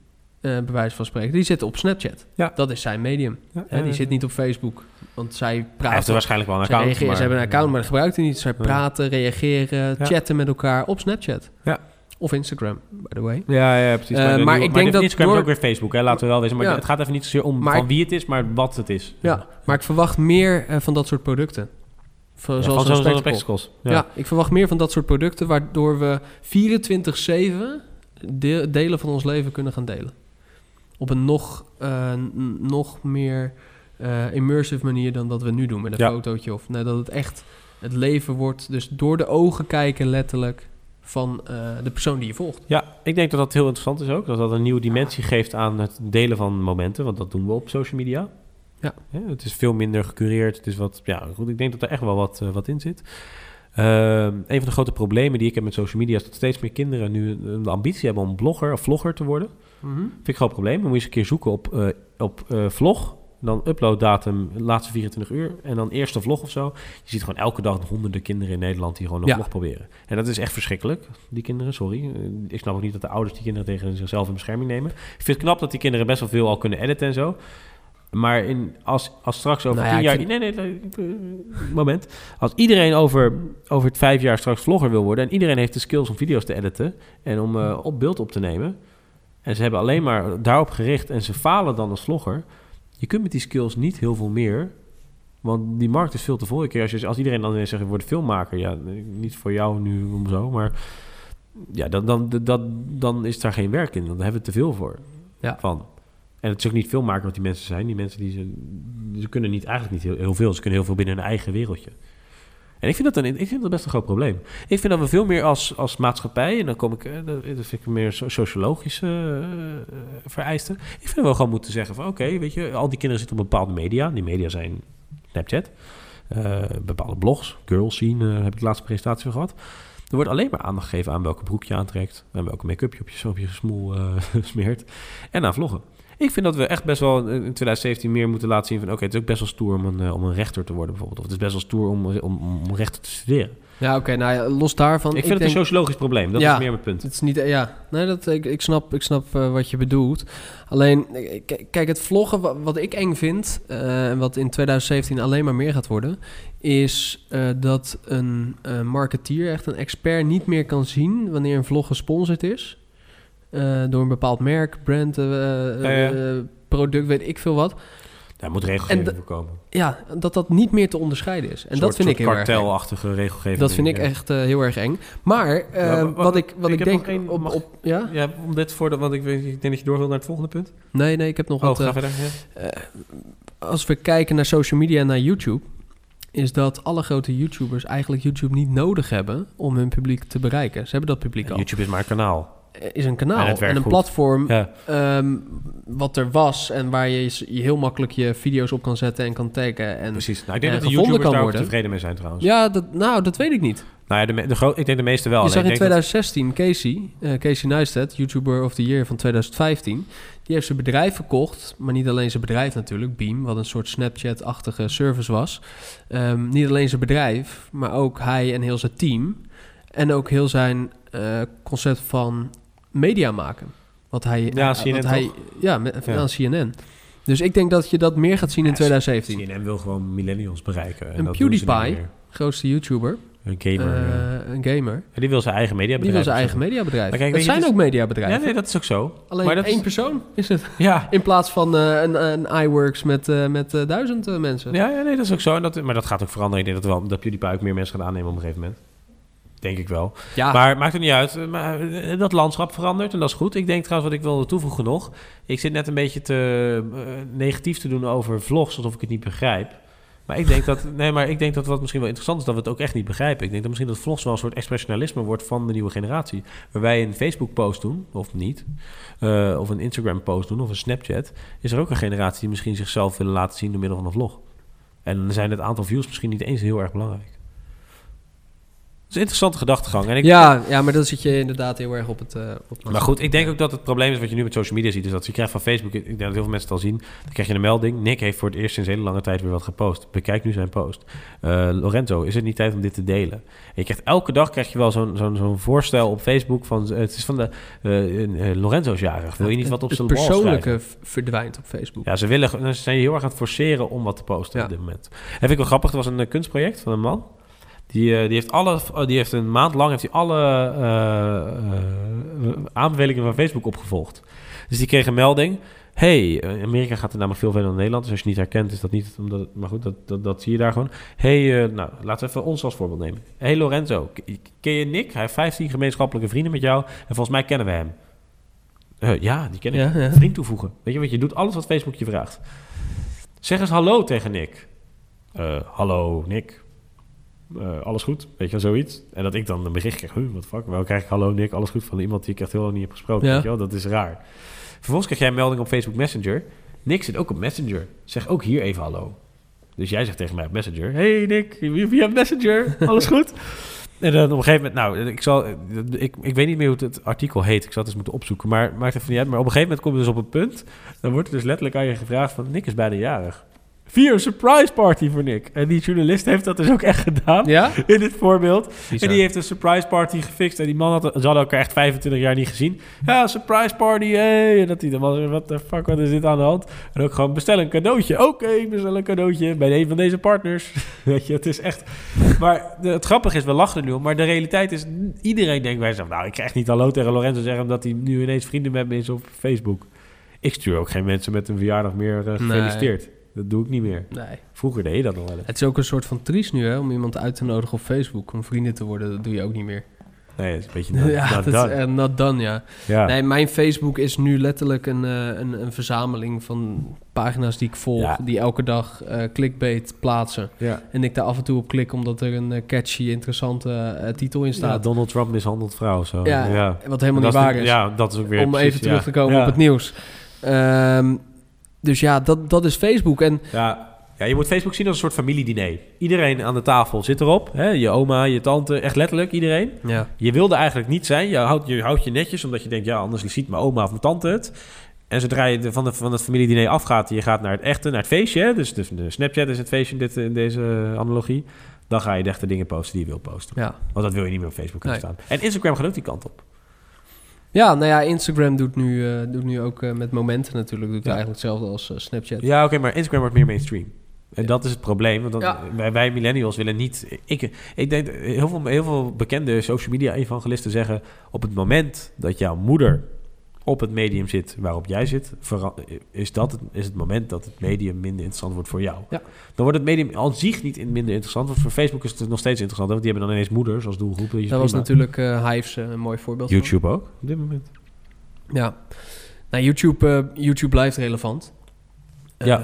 bij wijze van spreken, die zit op Snapchat. Ja. Dat is zijn medium. Ja, die zit niet op Facebook. Want zij Hij heeft er praten. waarschijnlijk wel een account. reageren, ze hebben een account, maar dat gebruikt hij niet. Zij praten, reageren, Ja. chatten met elkaar op Snapchat. Ja. Of Instagram, by the way. Ja, ja, precies. Eh, maar, ik maar denk de dat Instagram door- is ook weer Facebook, hè, laten we wel wezen. Maar Ja. het gaat even niet zozeer om Maar van wie het is, maar wat het is. Ja, maar ik verwacht meer eh, van dat soort producten. Van, Ja, zoals van zo'n zo'n spectacle. spectacles. Ja. Ja. ik verwacht meer van dat soort producten, waardoor we 24-7 de- delen van ons leven kunnen gaan delen. Op een nog, eh, nog meer eh, immersive manier dan dat we nu doen met een Ja. fotootje. Of nee, dat het echt het leven wordt dus door de ogen kijken letterlijk van eh, de persoon die je volgt. Ja, ik denk dat dat heel interessant is ook. Dat dat een nieuwe dimensie geeft aan het delen van momenten. Want dat doen we op social media. Ja. het is veel minder gecureerd. Het is wat, ja, goed. Ik denk dat er echt wel wat, wat in zit. Ehm, een van de grote problemen die ik heb met social media is dat steeds meer kinderen nu de ambitie hebben om blogger of vlogger te worden. Mhm. Vind ik een groot probleem. Dan moet je eens een keer zoeken op, eh, op eh, vlog. Dan uploaddatum laatste 24 uur. En dan eerste vlog of zo. Je ziet gewoon elke dag honderden kinderen in Nederland die gewoon Ja. vlog proberen. En dat is echt verschrikkelijk, die kinderen, sorry. Eh, Ik snap ook niet dat de ouders die kinderen tegen zichzelf in bescherming nemen. Ik vind het knap dat die kinderen best wel veel al kunnen editen en zo. Maar in, als, als straks over Nou tien jaar... vind- Nee, nee, nee, moment. Als iedereen over, over het vijf jaar straks vlogger wil worden... en iedereen heeft de skills om video's te editen... en om op beeld op te nemen... en ze hebben alleen maar daarop gericht... en ze falen dan als vlogger... je kunt met die skills niet heel veel meer... want die markt is veel te vol. Als, je, als iedereen dan zegt... ik word filmmaker... ja, niet voor jou nu om zo, maar... ja, dan, dan, dan, dan is daar geen werk in. Dan hebben we te veel voor Ja. van. En het is ook niet filmmaker wat die mensen zijn. Die mensen die ze, ze kunnen niet, eigenlijk niet heel, heel veel. Ze kunnen heel veel binnen hun eigen wereldje. En ik vind dat, een, ik vind dat best een groot probleem. Ik vind dat we veel meer als, als maatschappij, en dan kom ik, eh, dat vind ik meer so- sociologische eh, vereisten. Ik vind dat we gewoon moeten zeggen van oké, weet je, al die kinderen zitten op bepaalde media. Die media zijn Snapchat, eh, bepaalde blogs, girls zien, eh, heb ik de laatste presentatie van gehad. Er wordt alleen maar aandacht gegeven aan welke broek je aantrekt, en welke make-up je op je, smoel eh, smeert, en aan vloggen. Ik vind dat we echt best wel in 2017 meer moeten laten zien van... oké, het is ook best wel stoer om een, eh, om een rechter te worden bijvoorbeeld. Of het is best wel stoer om, om, om rechter te studeren. Ja, oké, nou ja, los daarvan. ik vind het een sociologisch probleem. Dat Ja. is meer mijn punt. Het is niet, ja, nee, dat, ik, ik snap, ik snap eh, wat je bedoelt. Alleen, kijk, het vloggen, wa- wat, ik eng vind, eh, en wat in 2017 alleen maar meer gaat worden, is dat een marketeer, echt een expert, niet meer kan zien wanneer een vlog gesponsord is. Eh, door een bepaald merk, brand, eh, eh, Ja, ja. product, weet ik veel wat. Daar moet regelgeving voor komen. Ja, dat dat niet meer te onderscheiden is. En dat vind ik heel erg kartelachtige regelgeving. Dat vind ik ja. echt heel erg eng. Maar Ja, wat ik, wat ik denk... op, mag- op, ja? Ja, om dit voor de, want ik, weet, ik denk dat je door wil naar het volgende punt. Nee, nee, ik heb nog Oh, wat... ga verder. Als we kijken naar social media en naar YouTube... is dat alle grote YouTubers eigenlijk YouTube niet nodig hebben... om hun publiek te bereiken. Ze hebben dat publiek al. YouTube is maar een kanaal. Eh, is een En kanaal en een goed. platform Ja. ehm, wat er was... en waar je, je heel makkelijk je video's op kan zetten en kan taggen. En, Precies. Nou, ik denk en dat de YouTubers kan daar worden. tevreden mee zijn trouwens. Ja, dat, nou, dat weet ik niet. Nou ja, de, de ik denk de meeste wel. Je Alleen zag in ik denk dat- 2016 Casey, eh, Casey Neistat, YouTuber of the Year van 2015. Die heeft zijn bedrijf verkocht, maar niet alleen zijn bedrijf natuurlijk, Beam, wat een soort Snapchat-achtige service was. Ehm, niet alleen zijn bedrijf, maar ook hij en heel zijn team. En ook heel zijn eh, concept van media maken. Wat hij, Ja, CNN wat hij? Ja, met, Ja. aan CNN. Dus ik denk dat je dat meer gaat zien in Ja, 2017. CNN wil gewoon millennials bereiken. En Een dat PewDiePie, grootste YouTuber, Een gamer. ja. eh, een gamer, Ja, die wil zijn eigen die mediabedrijf. wil zijn eigen mediabedrijf. Maar kijk, het weet je, zijn het ook mediabedrijven. Ja, nee, dat is ook zo. Alleen maar dat één is- persoon is het. Ja. In plaats van eh, een, een iWorks met, eh, met duizend mensen. Ja, ja, nee, dat is ook zo. En dat, maar dat gaat ook veranderen. Ik denk dat, wel, dat PewDiePie ook meer mensen gaat aannemen op een gegeven moment. Denk ik wel. Ja, Maar het maakt er niet uit. Eh, Maar eh, dat landschap verandert en dat is goed. Ik denk trouwens, wat ik wilde toevoegen nog. Ik zit net een beetje te eh, negatief te doen over vlogs, alsof ik het niet begrijp. Maar ik denk dat, nee, maar ik denk dat wat misschien wel interessant is, dat we het ook echt niet begrijpen. Ik denk dat misschien dat vlogs wel een soort expressionalisme wordt van de nieuwe generatie. Waar wij een Facebook-post doen, of niet, of een Instagram-post doen, of een Snapchat, is er ook een generatie die misschien zichzelf willen laten zien door middel van een vlog. En dan zijn het aantal views misschien niet eens heel erg belangrijk. Dat is een interessante gedachtegang. En ik, ja, ja, maar dan zit je inderdaad heel erg op het... eh, op maar goed, ik denk ook dat het probleem is wat je nu met social media ziet. Is dat je krijgt van Facebook, ik denk dat heel veel mensen het al zien. Dan krijg je een melding. Nick heeft voor het eerst sinds hele lange tijd weer wat gepost. Bekijk nu zijn post. Eh, Lorenzo, is het niet tijd om dit te delen? En je krijgt elke dag krijg je wel zo'n zo'n zo'n voorstel op Facebook van... eh, het is van de... Lorenzo is jarig. Wil je niet wat op zijn persoonlijke verdwijnt op Facebook. Ja, ze, willen, ze zijn heel erg aan het forceren om wat te posten Ja. op dit moment. En vind ik wel grappig. Er was een kunstproject van een man. Die, eh, die, heeft alle, die heeft een maand lang heeft hij alle eh, eh, aanbevelingen van Facebook opgevolgd. Dus die kreeg een melding. hey, Amerika gaat er namelijk veel verder dan Nederland. Dus als je niet herkent, is dat niet... Omdat, maar goed, dat, dat, dat zie je daar gewoon. hey, nou, laten we even ons als voorbeeld nemen. hey, Lorenzo, ken je Nick? Hij heeft 15 gemeenschappelijke vrienden met jou. En volgens mij kennen we hem. Ja, die ken ik. Ja, ja. Vriend toevoegen. Weet je wat je doet? Alles wat Facebook je vraagt. Zeg eens hallo tegen Nick. Hallo, Nick. Eh, alles goed, weet je wel, zoiets. En dat ik dan een bericht krijg, huh, wat fuck, wel krijg ik hallo Nick, alles goed van iemand die ik echt heel lang niet heb gesproken, Ja. weet je wel, dat is raar. Vervolgens krijg jij een melding op Facebook Messenger. Nick zit ook op Messenger. Zeg ook hier even hallo. Dus jij zegt tegen mij op Messenger, hey Nick, via Messenger, alles goed? En dan op een gegeven moment, nou, ik, zal, ik, ik weet niet meer hoe het, het artikel heet. Ik zal het eens moeten opzoeken, maar maakt even niet uit. Maar op een gegeven moment kom je dus op een punt. Dan wordt er dus letterlijk aan je gevraagd van... Nick is bijna jarig. Via een surprise party voor Nick. En die journalist heeft dat dus ook echt gedaan. Ja? In dit voorbeeld. Bizar. En die heeft een surprise party gefixt. En die man had... Ze hadden elkaar echt 25 jaar niet gezien. Ja, surprise party, hey. En dat die dan was, wat de fuck, wat is dit aan de hand? En ook gewoon, bestel een cadeautje. Oké, ik bestel een cadeautje bij een van deze partners. Weet je, het is echt... Maar de- het grappige is, we lachen er nu om. Maar de realiteit is, iedereen denkt bij zichzelf... Nou, ik krijg niet hallo tegen Lorenzo zeggen... omdat hij nu ineens vrienden met me is op Facebook. Ik stuur ook geen mensen met een verjaardag meer eh, gefeliciteerd. Dat doe ik niet meer. Nee. Vroeger deed je dat nog wel eens. Het is ook een soort van triest nu, hè, om iemand uit te nodigen op Facebook om vrienden te worden. Dat doe je ook niet meer. Nee, is een beetje... not- ja, not dat done. is uh, not done, ja. ja. Nee, mijn Facebook is nu letterlijk een, eh, een, een verzameling van pagina's die ik volg, Ja. die elke dag eh clickbait plaatsen. ja. En ik daar af en toe op klik omdat er een eh, catchy, interessante titel in staat. Donald Trump mishandelt vrouw zo. Ja, ja. Wat helemaal niet waar is. Ja, dat is ook weer om precies, even terug te komen op het nieuws. Ehm, dus ja, dat, dat is Facebook. En Ja. ja, je moet Facebook zien als een soort familiediner. Iedereen aan de tafel zit erop. Hè? Je oma, je tante, echt letterlijk iedereen. ja, Je wilde eigenlijk niet zijn. Je houdt je, houdt je netjes, omdat je denkt... ja, anders ziet mijn oma of mijn tante het. En zodra je van, de, van het familiediner afgaat... je gaat naar het echte, naar het feestje. Hè? Dus, dus de Snapchat is het feestje in, dit, in deze analogie. Dan ga je de echte dingen posten die je wil posten. ja. Want dat wil je niet meer op Facebook Nee. staan. En Instagram gaat ook die kant op. ja, nou ja, Instagram doet nu, eh, doet nu ook eh, met momenten natuurlijk. Doet Ja. eigenlijk hetzelfde als eh, Snapchat. Ja, oké, maar Instagram wordt meer mainstream. En dat is het probleem. Want dan, Ja. wij, wij millennials willen niet... Ik, ik denk, heel veel, heel veel bekende social media evangelisten zeggen... op het moment dat jouw moeder op het medium zit waarop jij zit... is dat het, is het moment dat het medium minder interessant wordt voor jou. Ja. Dan wordt het medium aan zich niet in- minder interessant. Want voor Facebook is het nog steeds interessant. Want die hebben dan ineens moeders als doelgroep. Dat was natuurlijk eh Hives eh, een mooi voorbeeld van. YouTube ook, op dit moment. Ja. Nou, YouTube, eh, YouTube blijft relevant. Ja.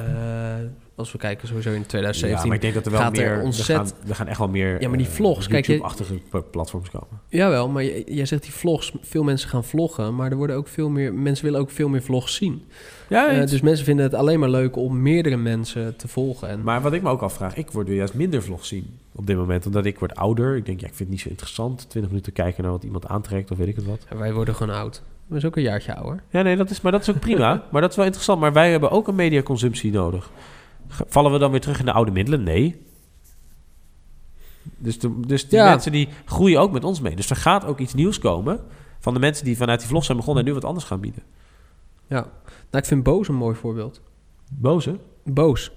Als we kijken sowieso in Ja, 2017. maar ik denk dat er wel er meer... Er, ontzett- gaan, gaan echt wel meer Ja, maar die eh, vlogs, kijk, je- YouTube-achtige platforms komen. Jawel, maar jij zegt die vlogs, veel mensen gaan vloggen, maar er worden ook veel meer, mensen willen ook veel meer vlogs zien. Ja, Eh, dus mensen vinden het alleen maar leuk om meerdere mensen te volgen. En, Maar wat ik me ook afvraag, ik word weer juist minder vlogs zien op dit moment. Omdat ik word ouder. Ik denk, ja, ik vind het niet zo interessant. 20 minuten kijken naar wat iemand aantrekt of weet ik het wat. en wij worden gewoon oud. We zijn ook een jaartje ouder. Ja, nee, dat is, maar dat is ook prima. maar dat is wel interessant. Maar wij hebben ook een mediaconsumptie nodig. Vallen we dan weer terug in de oude middelen? Nee. Dus, de, dus die Ja. mensen die groeien ook met ons mee. Dus er gaat ook iets nieuws komen van de mensen die vanuit die vlog zijn begonnen en nu wat anders gaan bieden. Ja. Nou, ik vind Boos een mooi voorbeeld. Boze? Boos.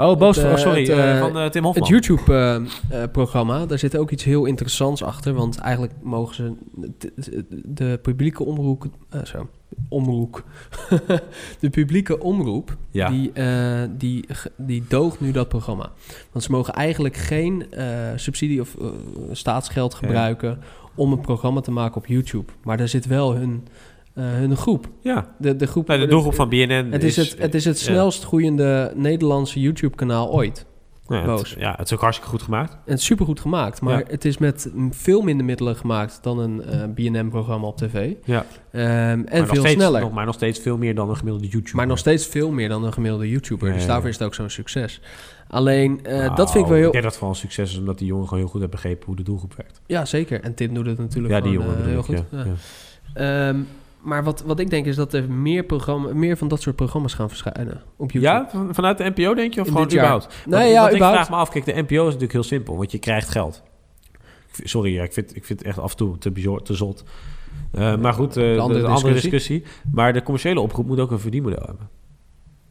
Oh, Boos. Eh, oh, sorry. het, eh, eh, van Tim Hofman. Het YouTube-programma, daar zit ook iets heel interessants achter. Want eigenlijk mogen ze de, de publieke omroep... zo, omroep. de publieke omroep, Ja. die, die, die doogt nu dat programma. Want ze mogen eigenlijk geen subsidie of staatsgeld Ja. gebruiken... om een programma te maken op YouTube. Maar daar zit wel hun, hun groep. ja. De, de groep Nou, de doelgroep van BNN het is, het, het is het snelst groeiende Nederlandse YouTube-kanaal ooit. Ja, het, Boos. ja, het is ook hartstikke goed gemaakt. En het is supergoed gemaakt, maar Ja. het is met veel minder middelen gemaakt dan een eh BNM-programma op tv. Ja. Ehm, en veel steeds, sneller. Nog, maar nog steeds veel meer dan een gemiddelde YouTuber. maar nog steeds veel meer dan een gemiddelde YouTuber. Ja, dus daarvoor is het ook zo'n succes. Alleen, eh, Nou, dat vind ik wel Ik heel... denk dat het vooral een succes is omdat die jongen gewoon heel goed heeft begrepen hoe de doelgroep werkt. Ja, zeker. En Tim doet het natuurlijk Ja, die jongen eh, heel ik, goed. ja. Maar wat, wat ik denk is dat er meer, programma, meer van dat soort programma's gaan verschijnen op YouTube. Ja, van- vanuit de NPO denk je? Of In gewoon überhaupt? Nee, ja, want ik vraag me af, kijk, de NPO is natuurlijk heel simpel, want je krijgt geld. Sorry, ja, ik, vind, ik vind het echt af en toe te, te zot. Eh, maar goed, eh, Een andere discussie. Maar de commerciële oproep moet ook een verdienmodel hebben.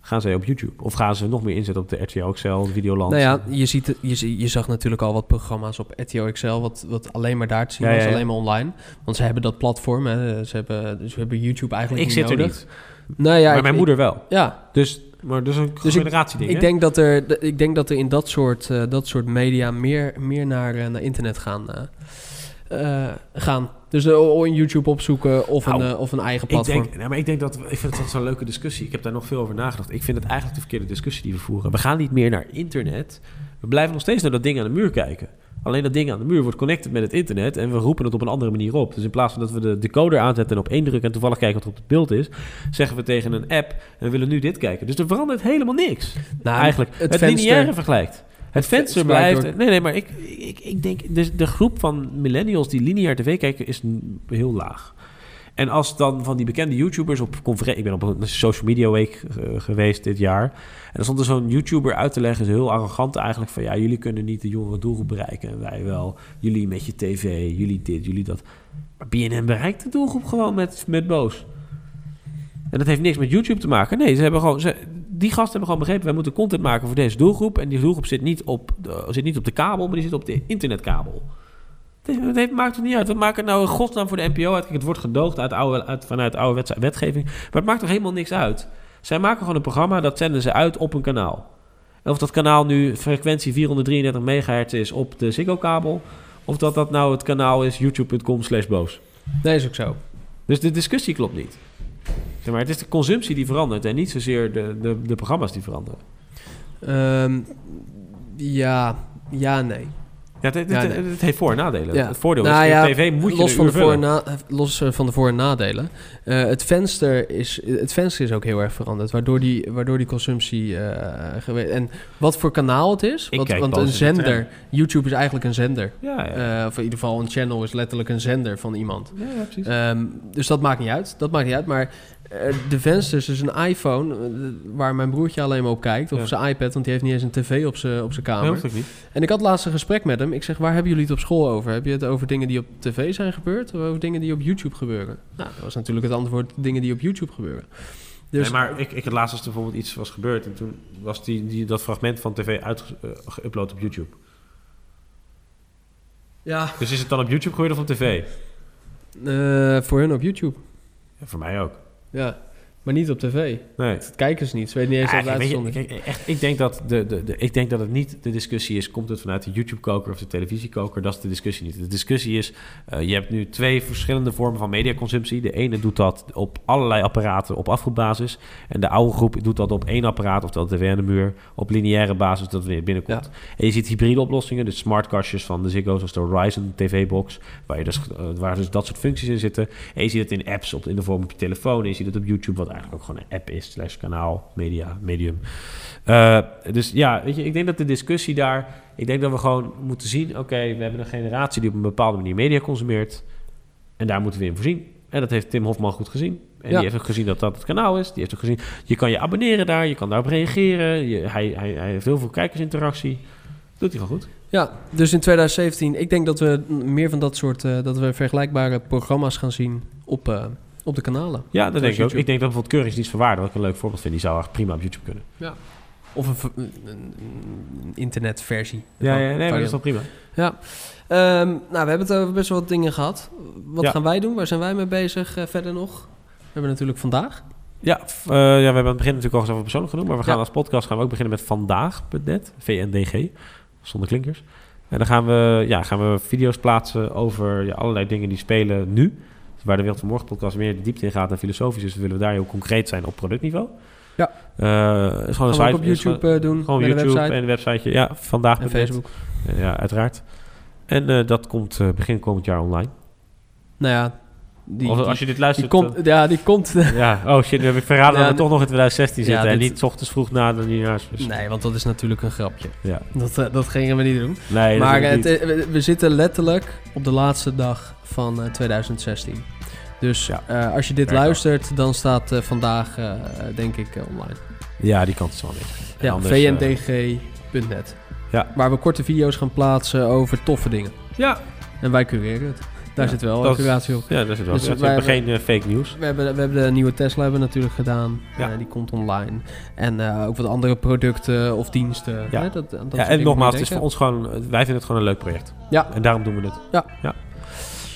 Gaan zij op YouTube? Of gaan ze nog meer inzetten op de RTL XL, Videoland? Nou ja, je, ziet je, je zag natuurlijk al wat programma's op RTO XL, wat, wat alleen maar daar te zien Ja, was, ja, ja. alleen maar online. Want ze hebben dat platform, hè. Ze, hebben, dus we hebben YouTube eigenlijk ik niet zit er nodig. niet. Nou ja, maar ik- mijn ik- moeder wel. Ja, Dus, maar dus een Dus ik- generatieding, ik hè? denk, dat er, ik denk dat er in dat soort, eh, dat soort media meer, meer naar, eh, naar internet gaan. eh, eh, gaan. Dus eh, een YouTube opzoeken of, Nou, een, eh, of een eigen Ik platform. denk, nou, maar ik denk dat ik vind het zo'n leuke discussie. Ik heb daar nog veel over nagedacht. Ik vind het eigenlijk de verkeerde discussie die we voeren. We gaan niet meer naar internet. We blijven nog steeds naar dat ding aan de muur kijken. Alleen dat ding aan de muur wordt connected met het internet en we roepen het op een andere manier op. Dus in plaats van dat we de decoder aanzetten en op één druk en toevallig kijken wat er op het beeld is, zeggen we tegen een app en we willen nu dit kijken. Dus er verandert helemaal niks. Nou, Eigenlijk. het Het, lineaire vergelijkt. Het venster blijft... door- Nee, nee, maar ik, ik, ik denk... Dus de groep van millennials die lineair tv kijken is heel laag. En als dan van die bekende YouTubers op conferentie... Ik ben op een social media week eh, geweest dit jaar. En dan stond er zo'n YouTuber uit te leggen... is heel arrogant eigenlijk van... Ja, jullie kunnen niet de jongere doelgroep bereiken. En wij wel. Jullie met je tv, jullie dit, jullie dat. Maar BNN bereikt de doelgroep gewoon met, met boos. En dat heeft niks met YouTube te maken. Nee, ze hebben gewoon, ze, die gasten hebben gewoon begrepen... wij moeten content maken voor deze doelgroep. En die doelgroep zit niet op de, zit niet op de kabel... maar die zit op de internetkabel. Het, heeft- maakt het niet uit. Wat maakt het nou in godsnaam voor de NPO uit? Kijk, het wordt gedoogd uit oude, uit, vanuit oude wetgeving. Maar het maakt toch helemaal niks uit? Zij maken gewoon een programma... dat zenden ze uit op een kanaal. En of dat kanaal nu frequentie 433 megahertz is op de Ziggo-kabel... of dat dat nou het kanaal is youtube.com slash boos. Nee, is ook zo. Dus de discussie klopt niet. Maar, het is de consumptie die verandert en niet zozeer de, de, de programma's die veranderen. Ehm, ja, ja, nee. Ja, het, het, Ja, het- nee. het heeft voor- en nadelen. Ja. Het voordeel Nou is, ja, tv moet je los, van de voor en na, los eh, van de voor- en nadelen. Eh, het, venster is, het venster is ook heel erg veranderd. Waardoor die, waardoor die consumptie geweest... En wat voor kanaal het is. Want, een zender... YouTube is eigenlijk een zender. Eh, of in ieder geval een channel is letterlijk een zender van iemand. ja, ja, precies. Ehm, dus dat maakt niet uit. Dat maakt niet uit. Maar de vensters, dus een iPhone, eh, waar mijn broertje alleen maar op kijkt. Of Ja. zijn iPad, want die heeft niet eens een tv op zijn op zijn dat kamer. niet. En ik had laatst een gesprek met hem. Ik zeg, waar hebben jullie het op school over? Heb je het over dingen die op tv zijn gebeurd? Of over dingen die op YouTube gebeuren? Nou, dat was natuurlijk het antwoord, dingen die op YouTube gebeuren. Dus nee, maar ik, ik had laatst als er bijvoorbeeld iets was gebeurd... en toen was die, die, dat fragment van tv uitgeüpload op YouTube. ja, Dus is het dan op YouTube geworden of op tv? eh, voor hun op YouTube. Ja, voor mij ook. Ja, maar niet op tv. Nee. Dat kijken ze niet. Ze weten niet eens dat het weet is. kijk, echt, ik, denk dat de, de, de, ik denk dat het niet de discussie is... komt het vanuit de YouTube-koker of de televisiekoker? Dat is de discussie niet. De discussie is... eh, je hebt nu twee verschillende vormen van mediaconsumptie. De ene doet dat op allerlei apparaten op afroepbasis. En de oude groep doet dat op één apparaat... of dat tv aan de muur op lineaire basis dat weer binnenkomt. En je ziet hybride oplossingen, dus smartkastjes van de Ziggo... zoals de Horizon TV-box, waar, je dus, eh, waar dus dat soort functies in zitten. En je ziet het in apps op, in de vorm op je telefoon. En je ziet het op YouTube, wat eigenlijk ook gewoon een app is... slash kanaal, media, medium. Eh, dus ja, weet je, ik denk dat de discussie daar... Ik denk dat we gewoon moeten zien... oké, we hebben een generatie die op een bepaalde manier media consumeert... en daar moeten we in voorzien. En dat heeft Tim Hofman goed gezien. En Ja. die heeft ook gezien dat dat het kanaal is. Die heeft ook gezien... Je kan je abonneren daar, je kan daarop reageren. Je, hij, hij, hij heeft heel veel kijkersinteractie. Doet hij gewoon goed. Ja, dus in 2017, ik denk dat we meer van dat soort, eh, dat we vergelijkbare programma's gaan zien op, eh, op de kanalen. Ja, dat denk ik ook. Ik denk dat bijvoorbeeld Keuringsdienst van Waarde, wat ik een leuk voorbeeld vind, die zou echt prima op YouTube kunnen. Of een, v- een, een internetversie. Ja, ja nee, dat is wel prima. Ja. Ehm, nou, we hebben het over best wel wat dingen gehad. Wat Ja. gaan wij doen? Waar zijn wij mee bezig eh, verder nog? We hebben natuurlijk vandaag. Ja, eh, ja, we hebben aan het begin natuurlijk al eens over persoonlijk genoemd, maar we gaan Ja. als podcast gaan we ook beginnen met vandaag.net, VNDG, zonder klinkers. En dan gaan we, ja, gaan we video's plaatsen over ja, allerlei dingen die spelen nu. Dus waar de Wereld van Morgen podcast meer de diepte in gaat en filosofisch is, willen we daar heel concreet zijn op productniveau. Ja. Eh, het is gewoon een site. op YouTube eh, doen. Gewoon YouTube een website en een websiteje. Ja, vandaag en Facebook. Ja, uiteraard. En eh, dat komt eh, begin komend jaar online. Nou ja, die, Of als je dit die luistert... komt, ja, die komt. eh, ja, oh shit, nu heb ik verraden Ja, dat we toch nog in 2016 Ja, zitten. en niet ochtends vroeg na de nieuwjaars. nee, want dat is natuurlijk een grapje. Ja. Dat, eh, dat gingen we niet doen. Nee, maar het, niet. eh, we, zitten letterlijk op de laatste dag van eh, 2016. Dus Ja. eh, als je dit luistert, dan staat eh, vandaag, eh, denk ik, eh, online. Ja, die kant is wel weg. En Ja, anders, eh, vndg.net. Ja. Waar we korte video's gaan plaatsen over toffe dingen. ja, En wij cureren het. Daar zit wel dat curatie op. ja, daar zit wel. Dus we hebben geen eh, fake news. We hebben, we hebben de nieuwe Tesla hebben natuurlijk gedaan. Ja. Eh, die komt online. En eh, ook wat andere producten of diensten. Ja. Hè, dat, dat Ja, en nogmaals, het is voor ons gewoon... Wij vinden het gewoon een leuk project. Ja. En daarom doen we het. Ja. ja.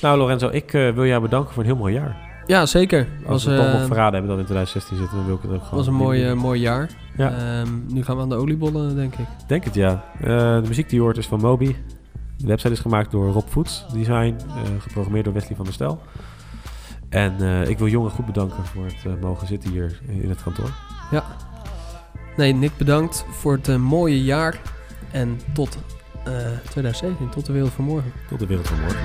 Nou, Lorenzo, ik wil jou bedanken voor een heel mooi jaar. Ja, zeker. Als Was, we toch nog verraden hebben dat we in 2016 zitten, dan wil ik het ook gewoon... was een mooi, mooi jaar. Ja. Ehm, nu gaan we aan de oliebollen, denk ik. Denk het, ja. De muziek die je hoort is van Moby. De website is gemaakt door Rob Voets Design, eh, geprogrammeerd door Wesley van der Stel. En eh, ik wil Jongen goed bedanken voor het eh, mogen zitten hier in het kantoor. Nee, Nick, bedankt voor het mooie jaar. En tot 2017. Tot de wereld van morgen. Tot de wereld van morgen.